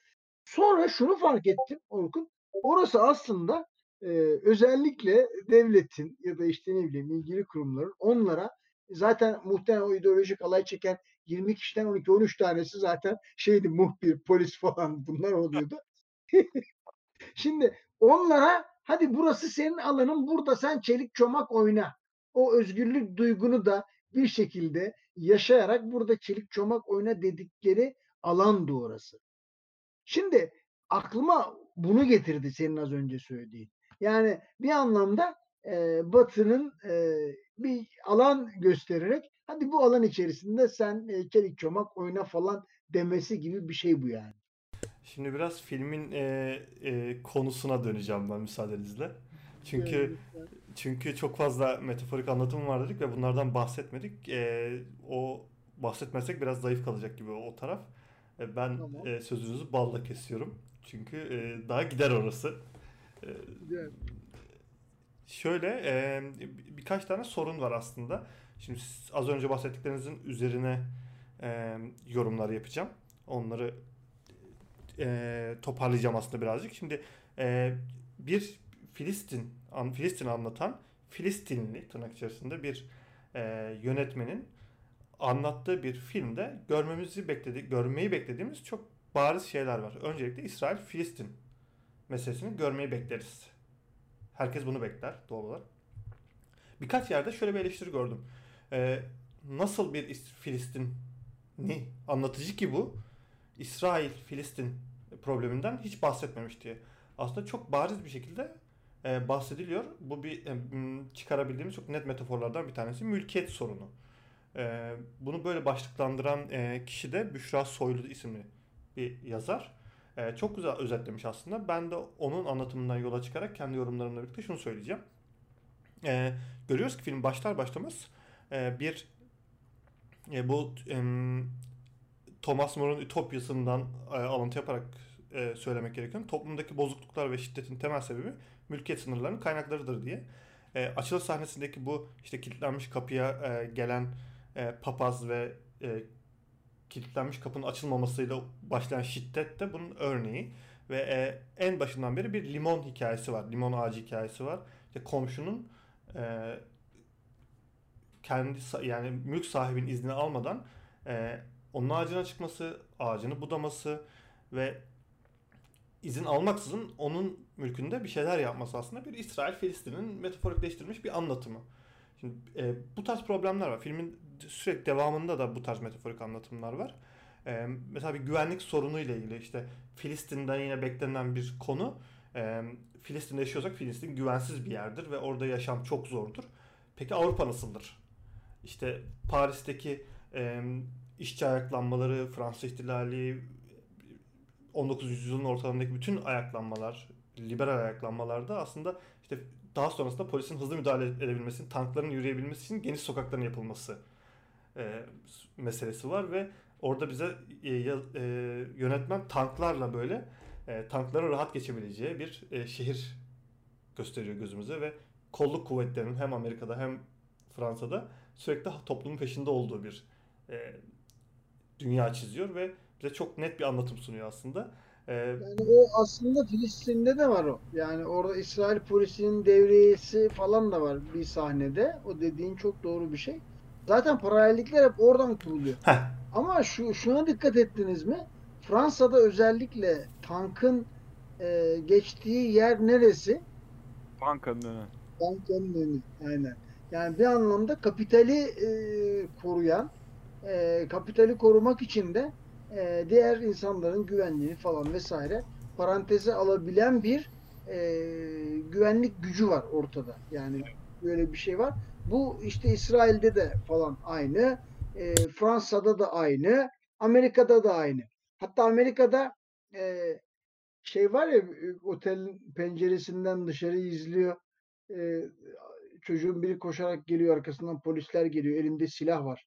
Sonra şunu fark ettim Orkun. Orası aslında e, özellikle devletin ya da işte ne bileyim ilgili kurumların onlara zaten muhtemelen o ideolojik alay çeken 20 kişiden 12-13 tanesi zaten şeydi muhbir, polis falan bunlar oluyordu. Şimdi onlara hadi burası senin alanın burada sen çelik çomak oyna. O özgürlük duygunu da bir şekilde yaşayarak burada çelik çomak oyna dedikleri alandı orası. Şimdi aklıma bunu getirdi senin az önce söylediğin. Yani bir anlamda e, Batı'nın e, bir alan göstererek hadi bu alan içerisinde sen e, çelik çomak oyna falan demesi gibi bir şey bu yani. Şimdi biraz filmin e, e, konusuna döneceğim ben müsaadenizle. Çünkü çünkü çok fazla metaforik anlatım var dedik ve bunlardan bahsetmedik. E, o bahsetmezsek biraz zayıf kalacak gibi o taraf. E, ben Tamam. e, sözünüzü balla kesiyorum. Çünkü e, daha gider orası. E. Şöyle e, bir- birkaç tane sorun var aslında. Şimdi az önce bahsettiklerinizin üzerine e, yorumlar yapacağım. Onları e, toparlayacağım aslında birazcık. Şimdi e, bir Filistin an, Filistin anlatan Filistinli tırnak içerisinde bir e, yönetmenin anlattığı bir filmde görmemizi bekledi, görmeyi beklediğimiz çok bariz şeyler var. Öncelikle İsrail Filistin meselesini görmeyi bekleriz. Herkes bunu bekler doğal olarak. Birkaç yerde şöyle bir eleştiri gördüm. Ee, nasıl bir İs- Filistin'i anlatıcı ki bu İsrail Filistin probleminden hiç bahsetmemiş diye. Aslında çok bariz bir şekilde e, bahsediliyor. Bu bir e, çıkarabildiğimiz çok net metaforlardan bir tanesi mülkiyet sorunu. E, bunu böyle başlıklandıran e, kişi de Büşra Soylu isimli bir yazar. E, çok güzel özetlemiş aslında. Ben de onun anlatımından yola çıkarak kendi yorumlarımla birlikte şunu söyleyeceğim. E, görüyoruz ki film başlar başlamaz e, bir e, bu em, Thomas More'un Ütopyası'ndan e, alıntı yaparak e, söylemek gerekiyor. Toplumdaki bozukluklar ve şiddetin temel sebebi mülkiyet sınırlarının kaynaklarıdır diye. E, açılış sahnesindeki bu işte kilitlenmiş kapıya e, gelen e, papaz ve kilitlenmiş kapının açılmamasıyla başlayan şiddet de bunun örneği. Ve en başından beri bir limon hikayesi var. Limon ağacı hikayesi var. İşte komşunun kendi yani mülk sahibinin izni almadan onun ağacına çıkması, ağacını budaması ve izin almaksızın onun mülkünde bir şeyler yapması aslında bir İsrail Filistin'in metaforikleştirilmiş bir anlatımı. Şimdi e, bu tarz problemler var. Filmin sürekli devamında da bu tarz metaforik anlatımlar var. E, mesela bir güvenlik sorunu ile ilgili işte Filistin'den yine beklenen bir konu. E, Filistin'de yaşıyorsak Filistin güvensiz bir yerdir ve orada yaşam çok zordur. Peki Avrupa nasıldır? İşte Paris'teki e, işçi ayaklanmaları, Fransız ihtilali, 19. yüzyılın ortalarındaki bütün ayaklanmalar, liberal ayaklanmalarda aslında işte daha sonrasında polisin hızlı müdahale edebilmesi, tankların yürüyebilmesi için geniş sokakların yapılması e, meselesi var ve orada bize e, e, yönetmen tanklarla böyle e, tankların rahat geçebileceği bir e, şehir gösteriyor gözümüze ve kolluk kuvvetlerinin hem Amerika'da hem Fransa'da sürekli toplumun peşinde olduğu bir e, dünya çiziyor ve bize çok net bir anlatım sunuyor aslında. E, Yani o aslında Filistin'de de var o. Yani orada İsrail polisinin devriyesi falan da var bir sahnede. O dediğin çok doğru bir şey. Zaten paralellikler hep oradan kuruluyor. heh, Ama şu şuna dikkat ettiniz mi? Fransa'da özellikle tankın e, geçtiği yer neresi? Bankanın önü. Bankanın önü. Aynen. Yani bir anlamda kapitali e, koruyan, e, kapitali korumak için de e, diğer insanların güvenliğini falan vesaire paranteze alabilen bir e, güvenlik gücü var ortada. Yani böyle bir şey var. Bu işte İsrail'de de falan aynı, e, Fransa'da da aynı, Amerika'da da aynı. Hatta Amerika'da e, şey var ya otelin penceresinden dışarı izliyor. E, çocuğun biri koşarak geliyor arkasından polisler geliyor. Elinde silah var.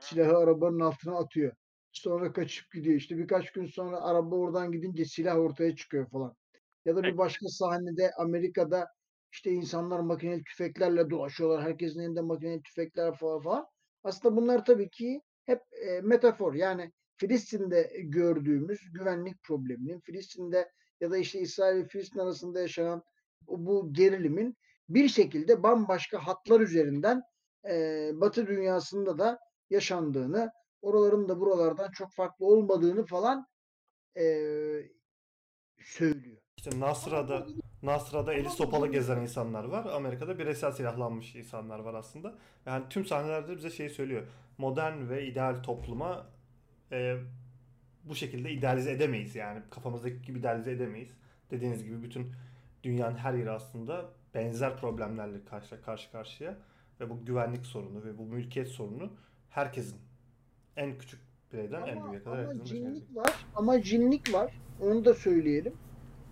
Silahı arabanın altına atıyor. Sonra kaçıp gidiyor. İşte birkaç gün sonra araba oradan gidince silah ortaya çıkıyor falan. Ya da bir başka sahnede Amerika'da işte insanlar makineli tüfeklerle dolaşıyorlar. Herkesin elinde makineli tüfekler falan falan. Aslında bunlar tabii ki hep e, metafor. Yani Filistin'de gördüğümüz güvenlik probleminin, Filistin'de ya da işte İsrail ve Filistin arasında yaşanan bu gerilimin bir şekilde bambaşka hatlar üzerinden e, Batı dünyasında da yaşandığını, oraların da buralardan çok farklı olmadığını falan e, söylüyor. işte Nasra'da Nasra'da eli sopalı gezen insanlar var. Amerika'da bireysel silahlanmış insanlar var aslında. Yani tüm sahnelerde bize şeyi söylüyor. Modern ve ideal topluma e, bu şekilde idealize edemeyiz yani. Kafamızdaki gibi idealize edemeyiz. Dediğiniz gibi bütün dünyanın her yeri aslında benzer problemlerle karşı karşı karşıya ve bu güvenlik sorunu ve bu mülkiyet sorunu herkesin en küçük bireyden en Ama, büyüğe kadar ama cinlik var. Ama cinlik var. Onu da söyleyelim.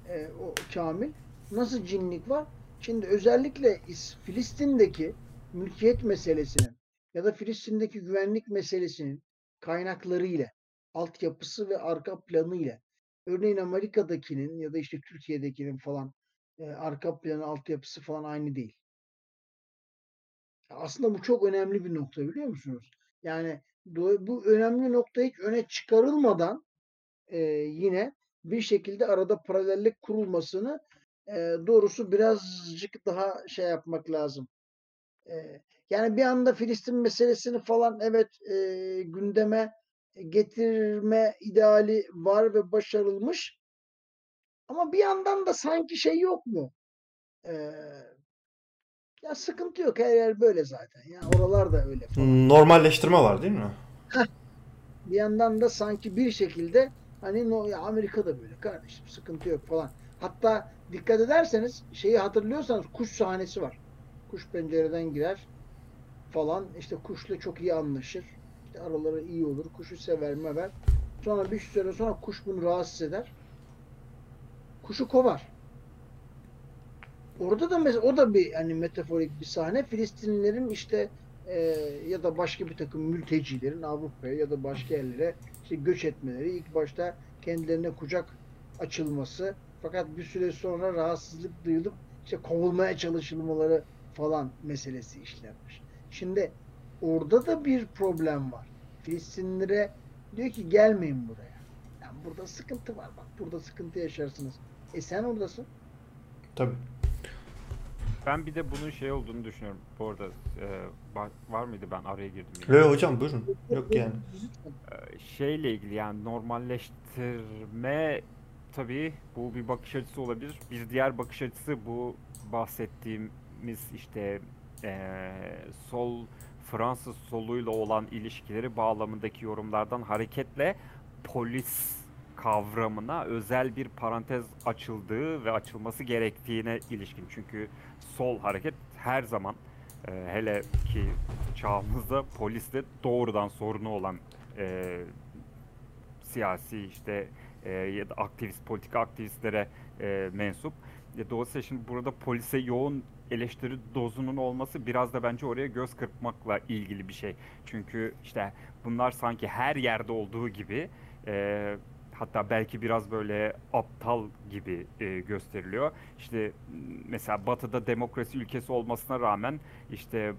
E, o Kamil. Nasıl cinlik var? Şimdi özellikle Filistin'deki mülkiyet meselesinin ya da Filistin'deki güvenlik meselesinin kaynakları ile, altyapısı ve arka planı ile örneğin Amerika'dakinin ya da işte Türkiye'dekinin falan e, arka planı, altyapısı falan aynı değil. Aslında bu çok önemli bir nokta biliyor musunuz? Yani bu önemli nokta hiç öne çıkarılmadan e, yine bir şekilde arada paralellik kurulmasını e, doğrusu birazcık daha şey yapmak lazım. E, yani bir anda Filistin meselesini falan evet e, gündeme getirme ideali var ve başarılmış. Ama bir yandan da sanki şey yok mu? Ee, ya sıkıntı yok. Her yer böyle zaten. Ya oralar da öyle falan. Normalleştirme var değil mi? bir yandan da sanki bir şekilde hani no, ya Amerika'da böyle kardeşim sıkıntı yok falan. Hatta dikkat ederseniz şeyi hatırlıyorsanız kuş sahnesi var. Kuş pencereden girer falan. İşte kuşla çok iyi anlaşır. İşte araları iyi olur. Kuşu sever mever. Sonra bir süre sonra kuş bunu rahatsız eder. Kuşu kovar. Orada da mesela o da bir hani metaforik bir sahne. Filistinlilerin işte e, ya da başka bir takım mültecilerin Avrupa'ya ya da başka yerlere işte göç etmeleri ilk başta kendilerine kucak açılması fakat bir süre sonra rahatsızlık duyulup işte kovulmaya çalışılmaları falan meselesi işlenmiş. Şimdi orada da bir problem var. Filistinlilere diyor ki gelmeyin buraya. Yani burada sıkıntı var bak burada sıkıntı yaşarsınız. E sen oradasın. Tabii. Ben bir de bunun şey olduğunu düşünüyorum. Bu arada e, var mıydı ben araya girdim. Yani. Yok hocam buyurun. Yok yani. E, şeyle ilgili yani normalleştirme tabii bu bir bakış açısı olabilir. Bir diğer bakış açısı bu bahsettiğimiz işte e, sol Fransız soluyla olan ilişkileri bağlamındaki yorumlardan hareketle polis kavramına özel bir parantez açıldığı ve açılması gerektiğine ilişkin. Çünkü sol hareket her zaman e, hele ki çağımızda polisle doğrudan sorunu olan e, siyasi işte e, ya da aktivist, politika aktivistlere e, mensup. E, dolayısıyla şimdi burada polise yoğun eleştiri dozunun olması biraz da bence oraya göz kırpmakla ilgili bir şey. Çünkü işte bunlar sanki her yerde olduğu gibi e, hatta belki biraz böyle aptal gibi e, gösteriliyor. İşte mesela Batı'da demokrasi ülkesi olmasına rağmen işte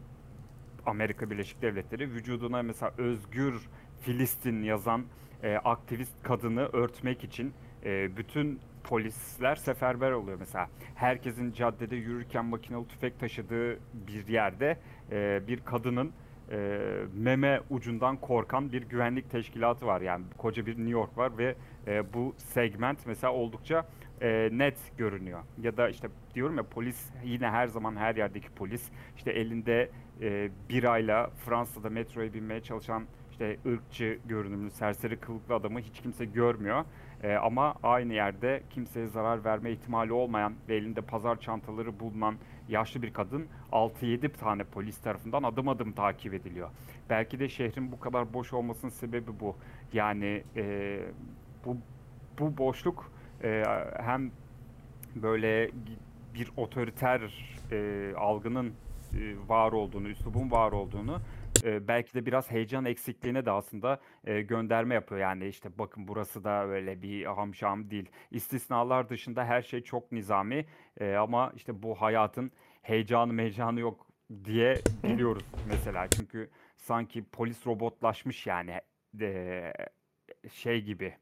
Amerika Birleşik Devletleri vücuduna mesela özgür Filistin yazan e, aktivist kadını örtmek için e, bütün polisler seferber oluyor mesela. Herkesin caddede yürürken makinalı tüfek taşıdığı bir yerde e, bir kadının e, meme ucundan korkan bir güvenlik teşkilatı var. Yani koca bir New York var ve e, bu segment mesela oldukça e, net görünüyor. Ya da işte diyorum ya polis yine her zaman her yerdeki polis işte elinde e, birayla Fransa'da metroya binmeye çalışan işte ırkçı görünümlü serseri kılıklı adamı hiç kimse görmüyor. E, ama aynı yerde kimseye zarar verme ihtimali olmayan ve elinde pazar çantaları bulunan yaşlı bir kadın 6-7 tane polis tarafından adım adım takip ediliyor. Belki de şehrin bu kadar boş olmasının sebebi bu. Yani e, bu bu boşluk e, hem böyle bir otoriter e, algının e, var olduğunu, üslubun var olduğunu e, belki de biraz heyecan eksikliğine de aslında e, gönderme yapıyor. Yani işte bakın burası da öyle bir hamşam değil. İstisnalar dışında her şey çok nizami e, ama işte bu hayatın heyecanı meyecanı yok diye biliyoruz mesela. Çünkü sanki polis robotlaşmış yani e, şey gibi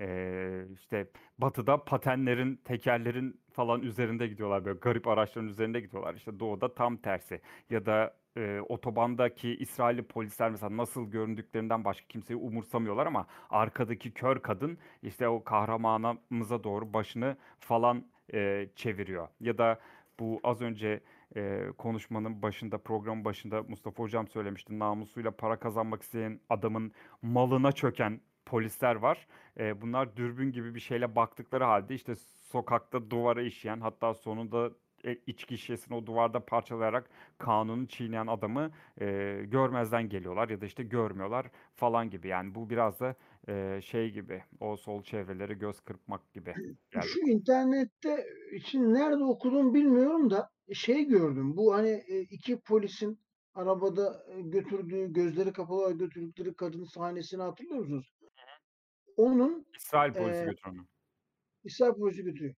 e, işte batıda patenlerin, tekerlerin falan üzerinde gidiyorlar böyle garip araçların üzerinde gidiyorlar. İşte doğuda tam tersi ya da e, otobandaki İsrailli polisler mesela nasıl göründüklerinden başka kimseyi umursamıyorlar ama arkadaki kör kadın işte o kahramanımıza doğru başını falan e, çeviriyor. Ya da bu az önce e, konuşmanın başında, programın başında Mustafa Hocam söylemişti. Namusuyla para kazanmak isteyen adamın malına çöken polisler var. E, bunlar dürbün gibi bir şeyle baktıkları halde işte sokakta duvara işleyen hatta sonunda e, içki şişesini o duvarda parçalayarak kanunu çiğneyen adamı e, görmezden geliyorlar ya da işte görmüyorlar falan gibi. Yani bu biraz da e, şey gibi o sol çevreleri göz kırpmak gibi geldi. Şu internette için nerede okudum bilmiyorum da şey gördüm. Bu hani e, iki polisin arabada e, götürdüğü, gözleri kapalı götürdükleri kadın sahnesini hatırlıyor musunuz? Onun İsrail polisi e, götürüyor onu. İsrail polisi götürüyor.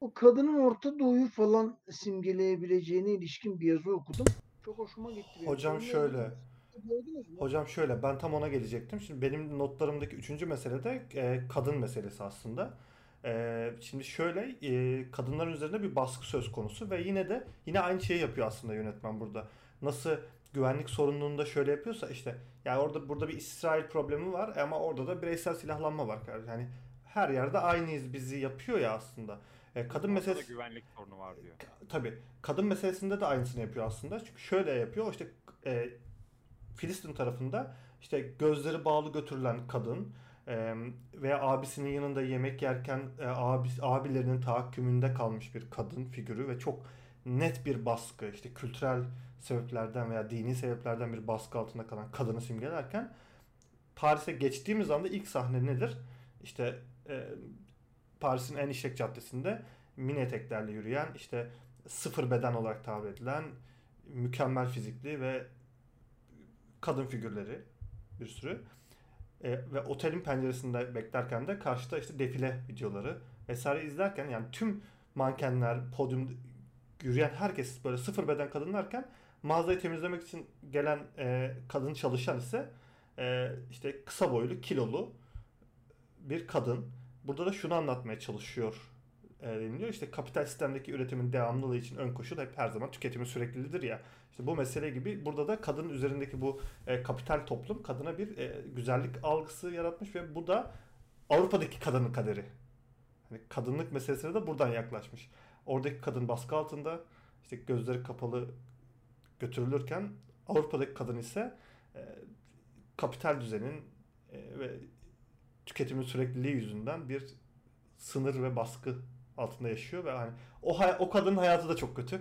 O kadının Orta Doğu'yu falan simgeleyebileceğine ilişkin bir yazı okudum. Çok hoşuma gitti. benim. Hocam Onunla şöyle. Hocam şöyle ben tam ona gelecektim. Şimdi benim notlarımdaki üçüncü mesele de e, kadın meselesi aslında. E, şimdi şöyle e, kadınların üzerinde bir baskı söz konusu ve yine de yine aynı şeyi yapıyor aslında yönetmen burada. Nasıl güvenlik sorununda şöyle yapıyorsa işte yani orada burada bir İsrail problemi var ama orada da bireysel silahlanma var. Yani her yerde aynıyız bizi yapıyor ya aslında. E, kadın meselesi güvenlik sorunu var diyor. Tabii. Kadın meselesinde de aynısını yapıyor aslında. Çünkü şöyle yapıyor. işte e, Filistin tarafında işte gözleri bağlı götürülen kadın e, veya abisinin yanında yemek yerken e, abi, abilerinin tahakkümünde kalmış bir kadın figürü ve çok net bir baskı işte kültürel sebeplerden veya dini sebeplerden bir baskı altında kalan kadını simgelerken Paris'e geçtiğimiz anda ilk sahne nedir? İşte e, Paris'in en işlek caddesinde mini eteklerle yürüyen işte sıfır beden olarak tabir edilen mükemmel fizikli ve kadın figürleri bir sürü. E, ve otelin penceresinde beklerken de karşıda işte defile videoları vesaire izlerken yani tüm mankenler, podyum yürüyen herkes böyle sıfır beden kadınlarken mağazayı temizlemek için gelen e, kadın çalışan ise e, işte kısa boylu, kilolu bir kadın. Burada da şunu anlatmaya çalışıyor e, deniliyor. İşte kapital sistemdeki üretimin devamlılığı için ön koşul hep her zaman tüketimin sürekliliğidir ya. İşte bu mesele gibi burada da kadının üzerindeki bu e, kapital toplum kadına bir e, güzellik algısı yaratmış ve bu da Avrupa'daki kadının kaderi. Hani kadınlık meselesine de buradan yaklaşmış. Oradaki kadın baskı altında işte gözleri kapalı götürülürken Avrupa'daki kadın ise e, kapital düzenin e, ve tüketimin sürekliliği yüzünden bir sınır ve baskı altında yaşıyor ve hani o o kadının hayatı da çok kötü.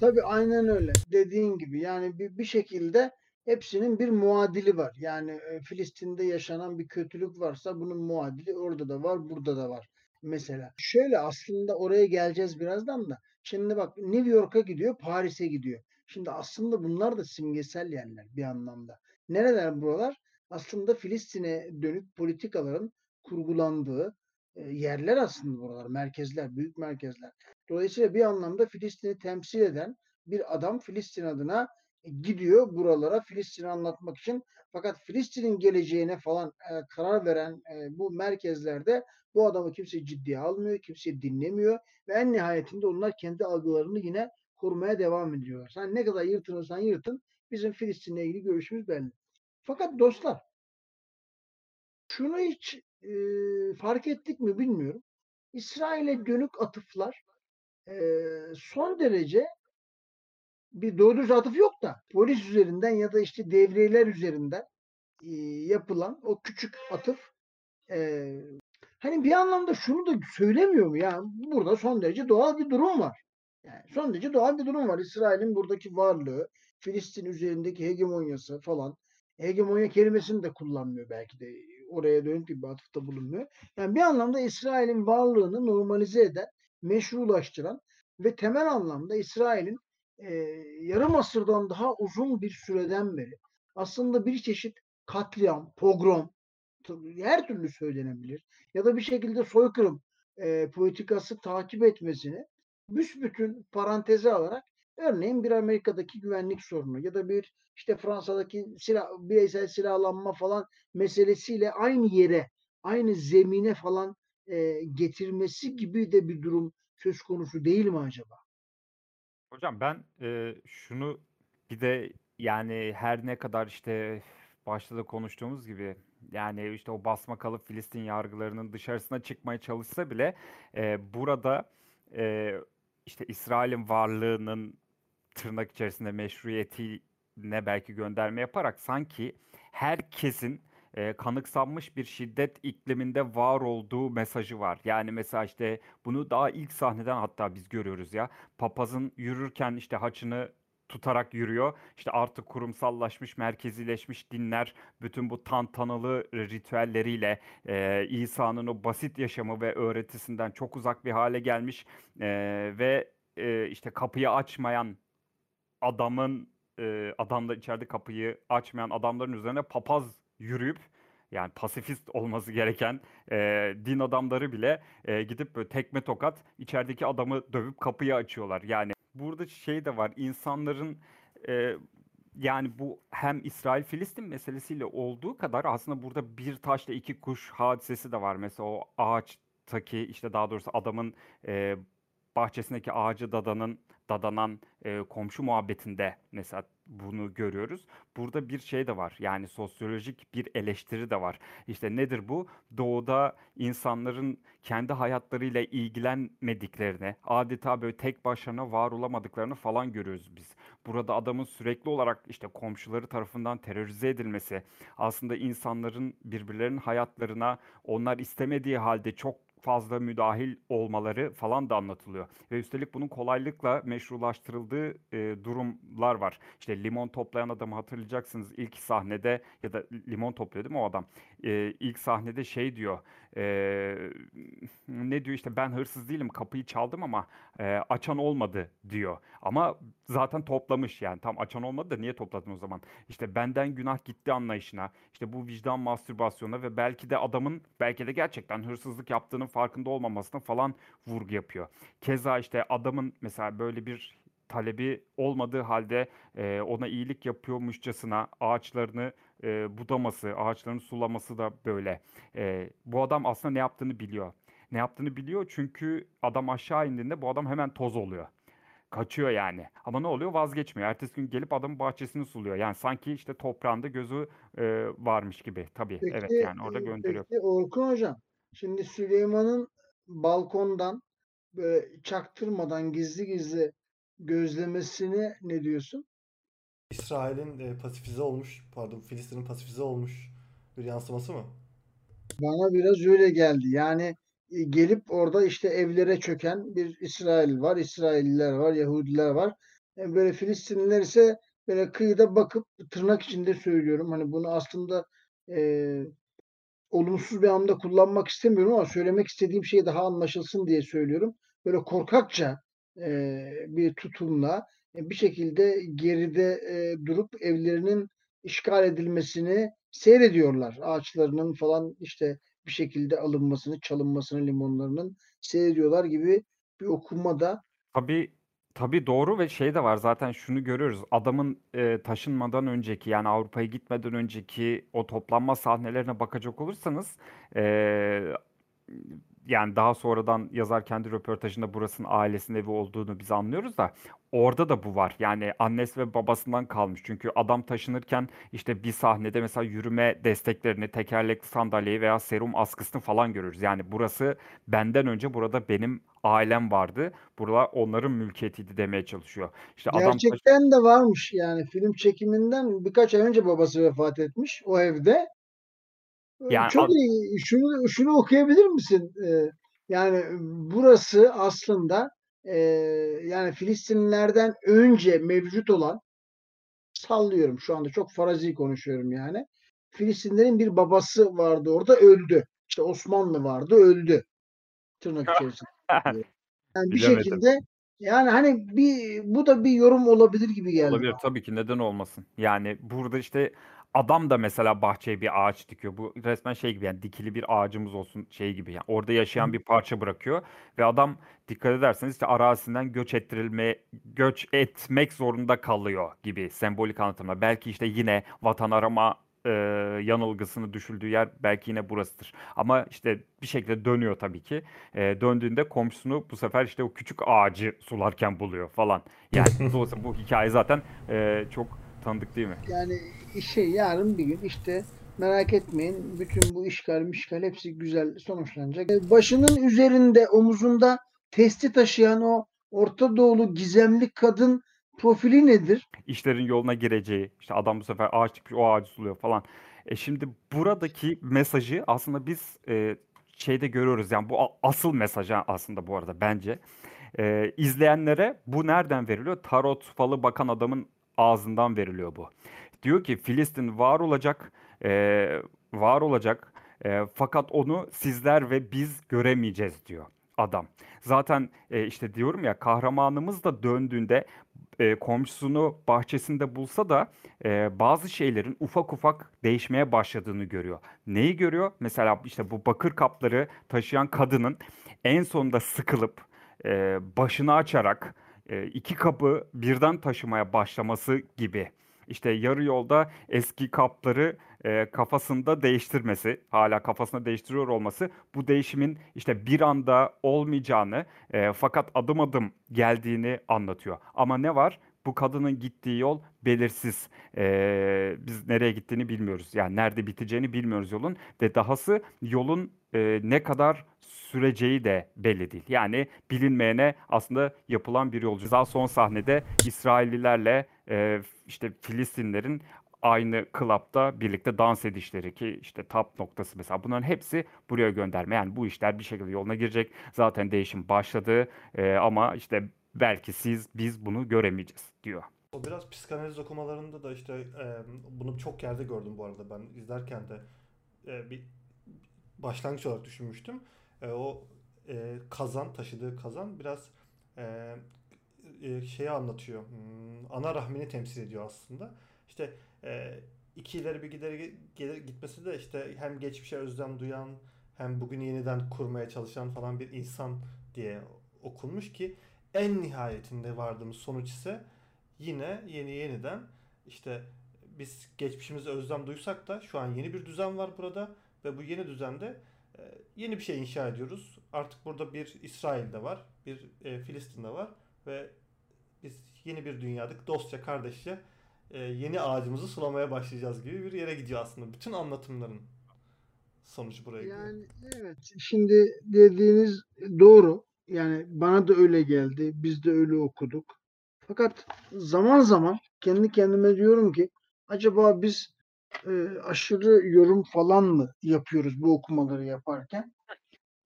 Tabii aynen öyle. Dediğin gibi yani bir, bir şekilde hepsinin bir muadili var. Yani e, Filistin'de yaşanan bir kötülük varsa bunun muadili orada da var, burada da var. Mesela şöyle aslında oraya geleceğiz birazdan da. Şimdi bak New York'a gidiyor, Paris'e gidiyor. Şimdi aslında bunlar da simgesel yerler bir anlamda. Nereler buralar? Aslında Filistin'e dönük politikaların kurgulandığı yerler aslında buralar, merkezler, büyük merkezler. Dolayısıyla bir anlamda Filistin'i temsil eden bir adam Filistin adına e, gidiyor buralara Filistin'i anlatmak için. Fakat Filistin'in geleceğine falan karar veren bu merkezlerde bu adamı kimse ciddiye almıyor, kimse dinlemiyor ve en nihayetinde onlar kendi algılarını yine kurmaya devam ediyorlar. Sen ne kadar yırtınırsan yırtın bizim Filistin'le ilgili görüşümüz belli. Fakat dostlar şunu hiç e, fark ettik mi bilmiyorum. İsrail'e dönük atıflar e, son derece bir doğru atıf yok da polis üzerinden ya da işte devriyeler üzerinden e, yapılan o küçük atıf e, hani bir anlamda şunu da söylemiyor mu ya burada son derece doğal bir durum var. Yani son derece doğal bir durum var. İsrail'in buradaki varlığı, Filistin üzerindeki hegemonyası falan. Hegemonya kelimesini de kullanmıyor belki de. Oraya dönük bir atıfta bulunmuyor. Yani bir anlamda İsrail'in varlığını normalize eden, meşrulaştıran ve temel anlamda İsrail'in e, yarım asırdan daha uzun bir süreden beri aslında bir çeşit katliam, pogrom, her türlü söylenebilir ya da bir şekilde soykırım e, politikası takip etmesini büsbütün paranteze alarak örneğin bir Amerika'daki güvenlik sorunu ya da bir işte Fransa'daki silah, bireysel silahlanma falan meselesiyle aynı yere, aynı zemine falan e, getirmesi gibi de bir durum söz konusu değil mi acaba? Hocam ben e, şunu bir de yani her ne kadar işte başta da konuştuğumuz gibi yani işte o basmakalı Filistin yargılarının dışarısına çıkmaya çalışsa bile e, burada e, işte İsrail'in varlığının tırnak içerisinde meşruiyetine belki gönderme yaparak sanki herkesin e, kanıksanmış bir şiddet ikliminde var olduğu mesajı var. Yani mesela işte bunu daha ilk sahneden hatta biz görüyoruz ya. Papazın yürürken işte haçını tutarak yürüyor. İşte artık kurumsallaşmış, merkezileşmiş dinler bütün bu tantanalı ritüelleriyle e, İsa'nın o basit yaşamı ve öğretisinden çok uzak bir hale gelmiş e, ve e, işte kapıyı açmayan adamın e, adam da içeride kapıyı açmayan adamların üzerine papaz yürüyüp yani pasifist olması gereken e, din adamları bile e, gidip böyle tekme tokat içerideki adamı dövüp kapıyı açıyorlar. Yani burada şey de var insanların e, yani bu hem İsrail-Filistin meselesiyle olduğu kadar aslında burada bir taşla iki kuş hadisesi de var. Mesela o ağaçtaki işte daha doğrusu adamın e, bahçesindeki ağacı dadanın dadanan e, komşu muhabbetinde mesela bunu görüyoruz. Burada bir şey de var. Yani sosyolojik bir eleştiri de var. İşte nedir bu? Doğuda insanların kendi hayatlarıyla ilgilenmediklerini, adeta böyle tek başına var olamadıklarını falan görüyoruz biz. Burada adamın sürekli olarak işte komşuları tarafından terörize edilmesi, aslında insanların birbirlerinin hayatlarına onlar istemediği halde çok fazla müdahil olmaları falan da anlatılıyor. Ve üstelik bunun kolaylıkla meşrulaştırıldığı e, durumlar var. İşte limon toplayan adamı hatırlayacaksınız ilk sahnede ya da limon topluyor değil mi o adam? E, ilk sahnede şey diyor. E, ne diyor işte ben hırsız değilim kapıyı çaldım ama e, açan olmadı diyor. Ama zaten toplamış yani tam açan olmadı da niye topladın o zaman? İşte benden günah gitti anlayışına, işte bu vicdan mastürbasyona ve belki de adamın belki de gerçekten hırsızlık yaptığının farkında olmamasına falan vurgu yapıyor. Keza işte adamın mesela böyle bir talebi olmadığı halde e, ona iyilik yapıyormuşçasına ağaçlarını e, budaması, ağaçlarını sulaması da böyle. E, bu adam aslında ne yaptığını biliyor. Ne yaptığını biliyor çünkü adam aşağı indiğinde bu adam hemen toz oluyor. Kaçıyor yani. Ama ne oluyor? Vazgeçmiyor. Ertesi gün gelip adamın bahçesini suluyor. Yani sanki işte toprağında gözü e, varmış gibi. Tabii Peki, evet yani orada gönderiyor. Peki Orkun Hocam, şimdi Süleyman'ın balkondan böyle çaktırmadan gizli gizli gözlemesine ne diyorsun? İsrail'in e, pasifize olmuş, pardon Filistin'in pasifize olmuş bir yansıması mı? Bana biraz öyle geldi. Yani e, gelip orada işte evlere çöken bir İsrail var, İsrailliler var, Yahudiler var. E, böyle Filistinliler ise böyle kıyıda bakıp tırnak içinde söylüyorum. Hani bunu aslında e, olumsuz bir anda kullanmak istemiyorum ama söylemek istediğim şey daha anlaşılsın diye söylüyorum. Böyle korkakça e, bir tutumla bir şekilde geride e, durup evlerinin işgal edilmesini seyrediyorlar. Ağaçlarının falan işte bir şekilde alınmasını, çalınmasını limonlarının seyrediyorlar gibi bir okuma da Tabii tabii doğru ve şey de var zaten şunu görüyoruz. Adamın e, taşınmadan önceki yani Avrupa'ya gitmeden önceki o toplanma sahnelerine bakacak olursanız e, yani daha sonradan yazar kendi röportajında burasının ailesinin evi olduğunu biz anlıyoruz da orada da bu var. Yani annesi ve babasından kalmış. Çünkü adam taşınırken işte bir sahnede mesela yürüme desteklerini, tekerlekli sandalyeyi veya serum askısını falan görürüz. Yani burası benden önce burada benim ailem vardı. Burada onların mülkiyetiydi demeye çalışıyor. İşte adam taşı- gerçekten de varmış yani film çekiminden birkaç ay önce babası vefat etmiş o evde. Yani Çok iyi. Şunu şunu okuyabilir misin? Ee, yani burası aslında e, yani Filistinlilerden önce mevcut olan sallıyorum şu anda çok farazi konuşuyorum yani. Filistinlerin bir babası vardı orada öldü. İşte Osmanlı vardı öldü. Tırnak içerisinde. Yani bir Bilemedim. şekilde yani hani bir bu da bir yorum olabilir gibi geldi. Olabilir tabii ki neden olmasın. Yani burada işte adam da mesela bahçeye bir ağaç dikiyor. Bu resmen şey gibi yani dikili bir ağacımız olsun şey gibi. Yani orada yaşayan bir parça bırakıyor ve adam dikkat ederseniz işte arazisinden göç ettirilme göç etmek zorunda kalıyor gibi sembolik anlatımlar. Belki işte yine vatan arama e, yanılgısını düşüldüğü yer belki yine burasıdır. Ama işte bir şekilde dönüyor tabii ki. E, döndüğünde komşusunu bu sefer işte o küçük ağacı sularken buluyor falan. Yani dolayısıyla bu hikaye zaten e, çok tanıdık değil mi? Yani şey yarın bir gün işte merak etmeyin bütün bu işgal mişgal hepsi güzel sonuçlanacak. E, Başının üzerinde omuzunda testi taşıyan o Orta Doğulu gizemli kadın profili nedir? işlerin yoluna gireceği, işte adam bu sefer ağaç dikmiş, o ağacı suluyor falan. E şimdi buradaki mesajı aslında biz e, şeyde görüyoruz yani bu asıl mesaj aslında bu arada bence. e, izleyenlere bu nereden veriliyor? Tarot falı bakan adamın ağzından veriliyor bu. Diyor ki Filistin var olacak, e, var olacak e, fakat onu sizler ve biz göremeyeceğiz diyor adam. Zaten e, işte diyorum ya kahramanımız da döndüğünde e, komşusunu bahçesinde bulsa da e, bazı şeylerin ufak ufak değişmeye başladığını görüyor. Neyi görüyor? Mesela işte bu bakır kapları taşıyan kadının en sonunda sıkılıp e, başını açarak iki kapı birden taşımaya başlaması gibi. İşte yarı yolda eski kapları e, kafasında değiştirmesi, hala kafasında değiştiriyor olması bu değişimin işte bir anda olmayacağını e, fakat adım adım geldiğini anlatıyor. Ama ne var? Bu kadının gittiği yol belirsiz. E, biz nereye gittiğini bilmiyoruz. Yani nerede biteceğini bilmiyoruz yolun ve dahası yolun e, ne kadar süreceği de belli değil. Yani bilinmeyene aslında yapılan bir yolcu. Daha son sahnede İsraillilerle e, işte Filistinlerin aynı klapta birlikte dans edişleri ki işte tap noktası mesela bunların hepsi buraya gönderme. Yani bu işler bir şekilde yoluna girecek. Zaten değişim başladı e, ama işte belki siz biz bunu göremeyeceğiz diyor. O biraz psikanaliz okumalarında da işte e, bunu çok yerde gördüm bu arada ben izlerken de e, bir başlangıç olarak düşünmüştüm. E, o e, kazan taşıdığı kazan biraz e, e, şeyi anlatıyor. Hmm, ana rahmini temsil ediyor aslında. İşte e, iki ileri bir gideri gelir gitmesi de işte hem geçmişe özlem duyan hem bugün yeniden kurmaya çalışan falan bir insan diye okunmuş ki en nihayetinde vardığımız sonuç ise yine yeni yeniden işte biz geçmişimize özlem duysak da şu an yeni bir düzen var burada ve bu yeni düzende e, yeni bir şey inşa ediyoruz. Artık burada bir İsrail'de var, bir e, Filistin'de var ve biz yeni bir dünyadık dostça, kardeşçe e, yeni ağacımızı sulamaya başlayacağız gibi bir yere gidiyor aslında. Bütün anlatımların sonucu buraya gidiyor. Yani evet şimdi dediğiniz doğru. Yani bana da öyle geldi. Biz de öyle okuduk. Fakat zaman zaman kendi kendime diyorum ki acaba biz e, aşırı yorum falan mı yapıyoruz bu okumaları yaparken?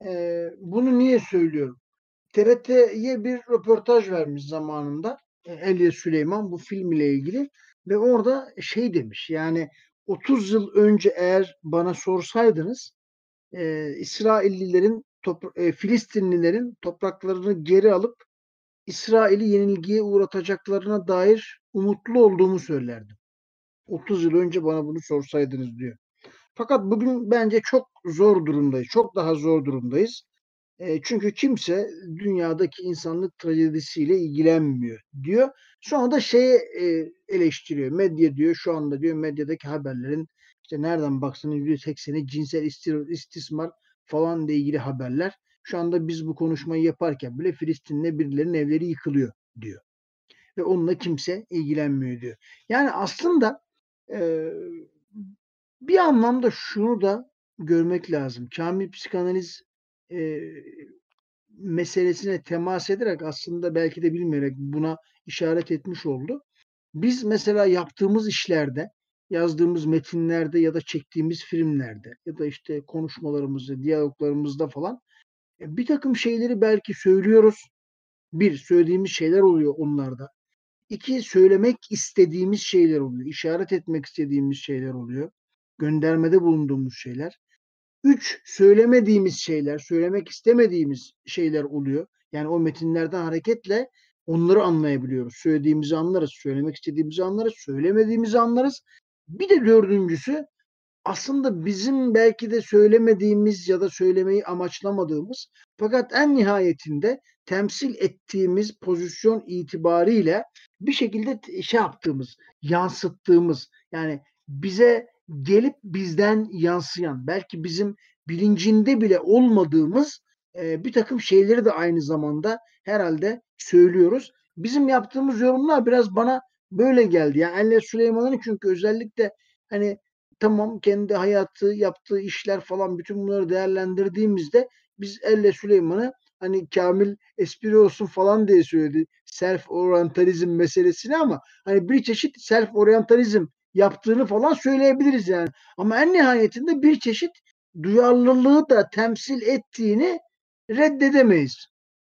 E, bunu niye söylüyorum? TRT'ye bir röportaj vermiş zamanında e, Elia Süleyman bu film ile ilgili ve orada şey demiş yani 30 yıl önce eğer bana sorsaydınız e, İsraillilerin top, e, Filistinlilerin topraklarını geri alıp İsrail'i yenilgiye uğratacaklarına dair umutlu olduğumu söylerdim. 30 yıl önce bana bunu sorsaydınız diyor. Fakat bugün bence çok zor durumdayız. Çok daha zor durumdayız. E, çünkü kimse dünyadaki insanlık trajedisiyle ilgilenmiyor diyor. Sonra da şeye e, eleştiriyor. Medya diyor şu anda diyor medyadaki haberlerin işte nereden baksanız %80'i cinsel istismar falan ile ilgili haberler. Şu anda biz bu konuşmayı yaparken bile Filistin'de birilerinin evleri yıkılıyor diyor. Ve onunla kimse ilgilenmiyor diyor. Yani aslında e, bir anlamda şunu da görmek lazım. Kamil psikanaliz e, meselesine temas ederek aslında belki de bilmeyerek buna işaret etmiş oldu. Biz mesela yaptığımız işlerde, yazdığımız metinlerde ya da çektiğimiz filmlerde ya da işte konuşmalarımızda, diyaloglarımızda falan e, bir takım şeyleri belki söylüyoruz. Bir, söylediğimiz şeyler oluyor onlarda. İki, söylemek istediğimiz şeyler oluyor. işaret etmek istediğimiz şeyler oluyor. Göndermede bulunduğumuz şeyler. Üç, söylemediğimiz şeyler, söylemek istemediğimiz şeyler oluyor. Yani o metinlerden hareketle onları anlayabiliyoruz. Söylediğimizi anlarız, söylemek istediğimizi anlarız, söylemediğimizi anlarız. Bir de dördüncüsü aslında bizim belki de söylemediğimiz ya da söylemeyi amaçlamadığımız fakat en nihayetinde temsil ettiğimiz pozisyon itibariyle bir şekilde şey yaptığımız, yansıttığımız yani bize gelip bizden yansıyan belki bizim bilincinde bile olmadığımız e, bir takım şeyleri de aynı zamanda herhalde söylüyoruz. Bizim yaptığımız yorumlar biraz bana böyle geldi. Yani Elle Süleyman'ın çünkü özellikle hani tamam kendi hayatı, yaptığı işler falan bütün bunları değerlendirdiğimizde biz Elle Süleyman'ı hani Kamil espri olsun falan diye söyledi. Self orientalizm meselesini ama hani bir çeşit self orientalizm yaptığını falan söyleyebiliriz yani. Ama en nihayetinde bir çeşit duyarlılığı da temsil ettiğini reddedemeyiz.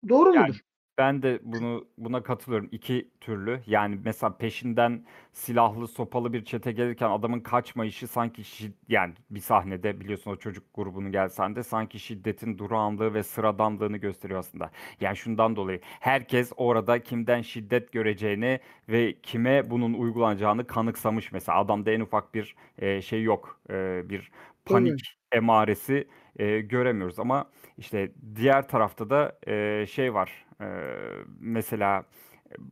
Doğru yani, mudur? Ben de bunu buna katılıyorum. İki türlü. Yani mesela peşinden silahlı, sopalı bir çete gelirken adamın kaçmayışı sanki yani bir sahnede biliyorsun o çocuk grubunun gelsen de sanki şiddetin durağanlığı ve sıradanlığını gösteriyor aslında. Yani şundan dolayı herkes orada kimden şiddet göreceğini ve kime bunun uygulanacağını kanıksamış mesela. Adamda en ufak bir e, şey yok. E, bir panik emaresi e, göremiyoruz ama işte diğer tarafta da e, şey var. E, mesela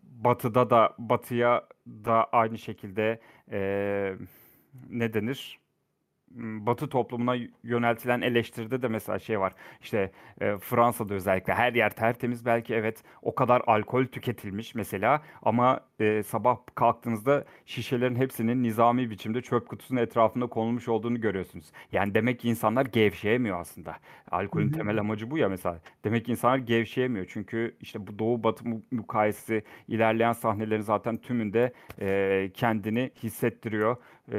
Batı'da da Batı'ya da aynı şekilde e, ne denir? Batı toplumuna yöneltilen eleştiride de mesela şey var. İşte e, Fransa'da özellikle her yer tertemiz belki evet o kadar alkol tüketilmiş mesela ama e, sabah kalktığınızda şişelerin hepsinin nizami biçimde çöp kutusunun etrafında konulmuş olduğunu görüyorsunuz. Yani demek ki insanlar gevşeyemiyor aslında. Alkolün Hı hı. temel amacı bu ya mesela. Demek ki insanlar gevşeyemiyor. Çünkü işte bu doğu batı mu- mukayesesi ilerleyen sahnelerin zaten tümünde e, kendini hissettiriyor. E,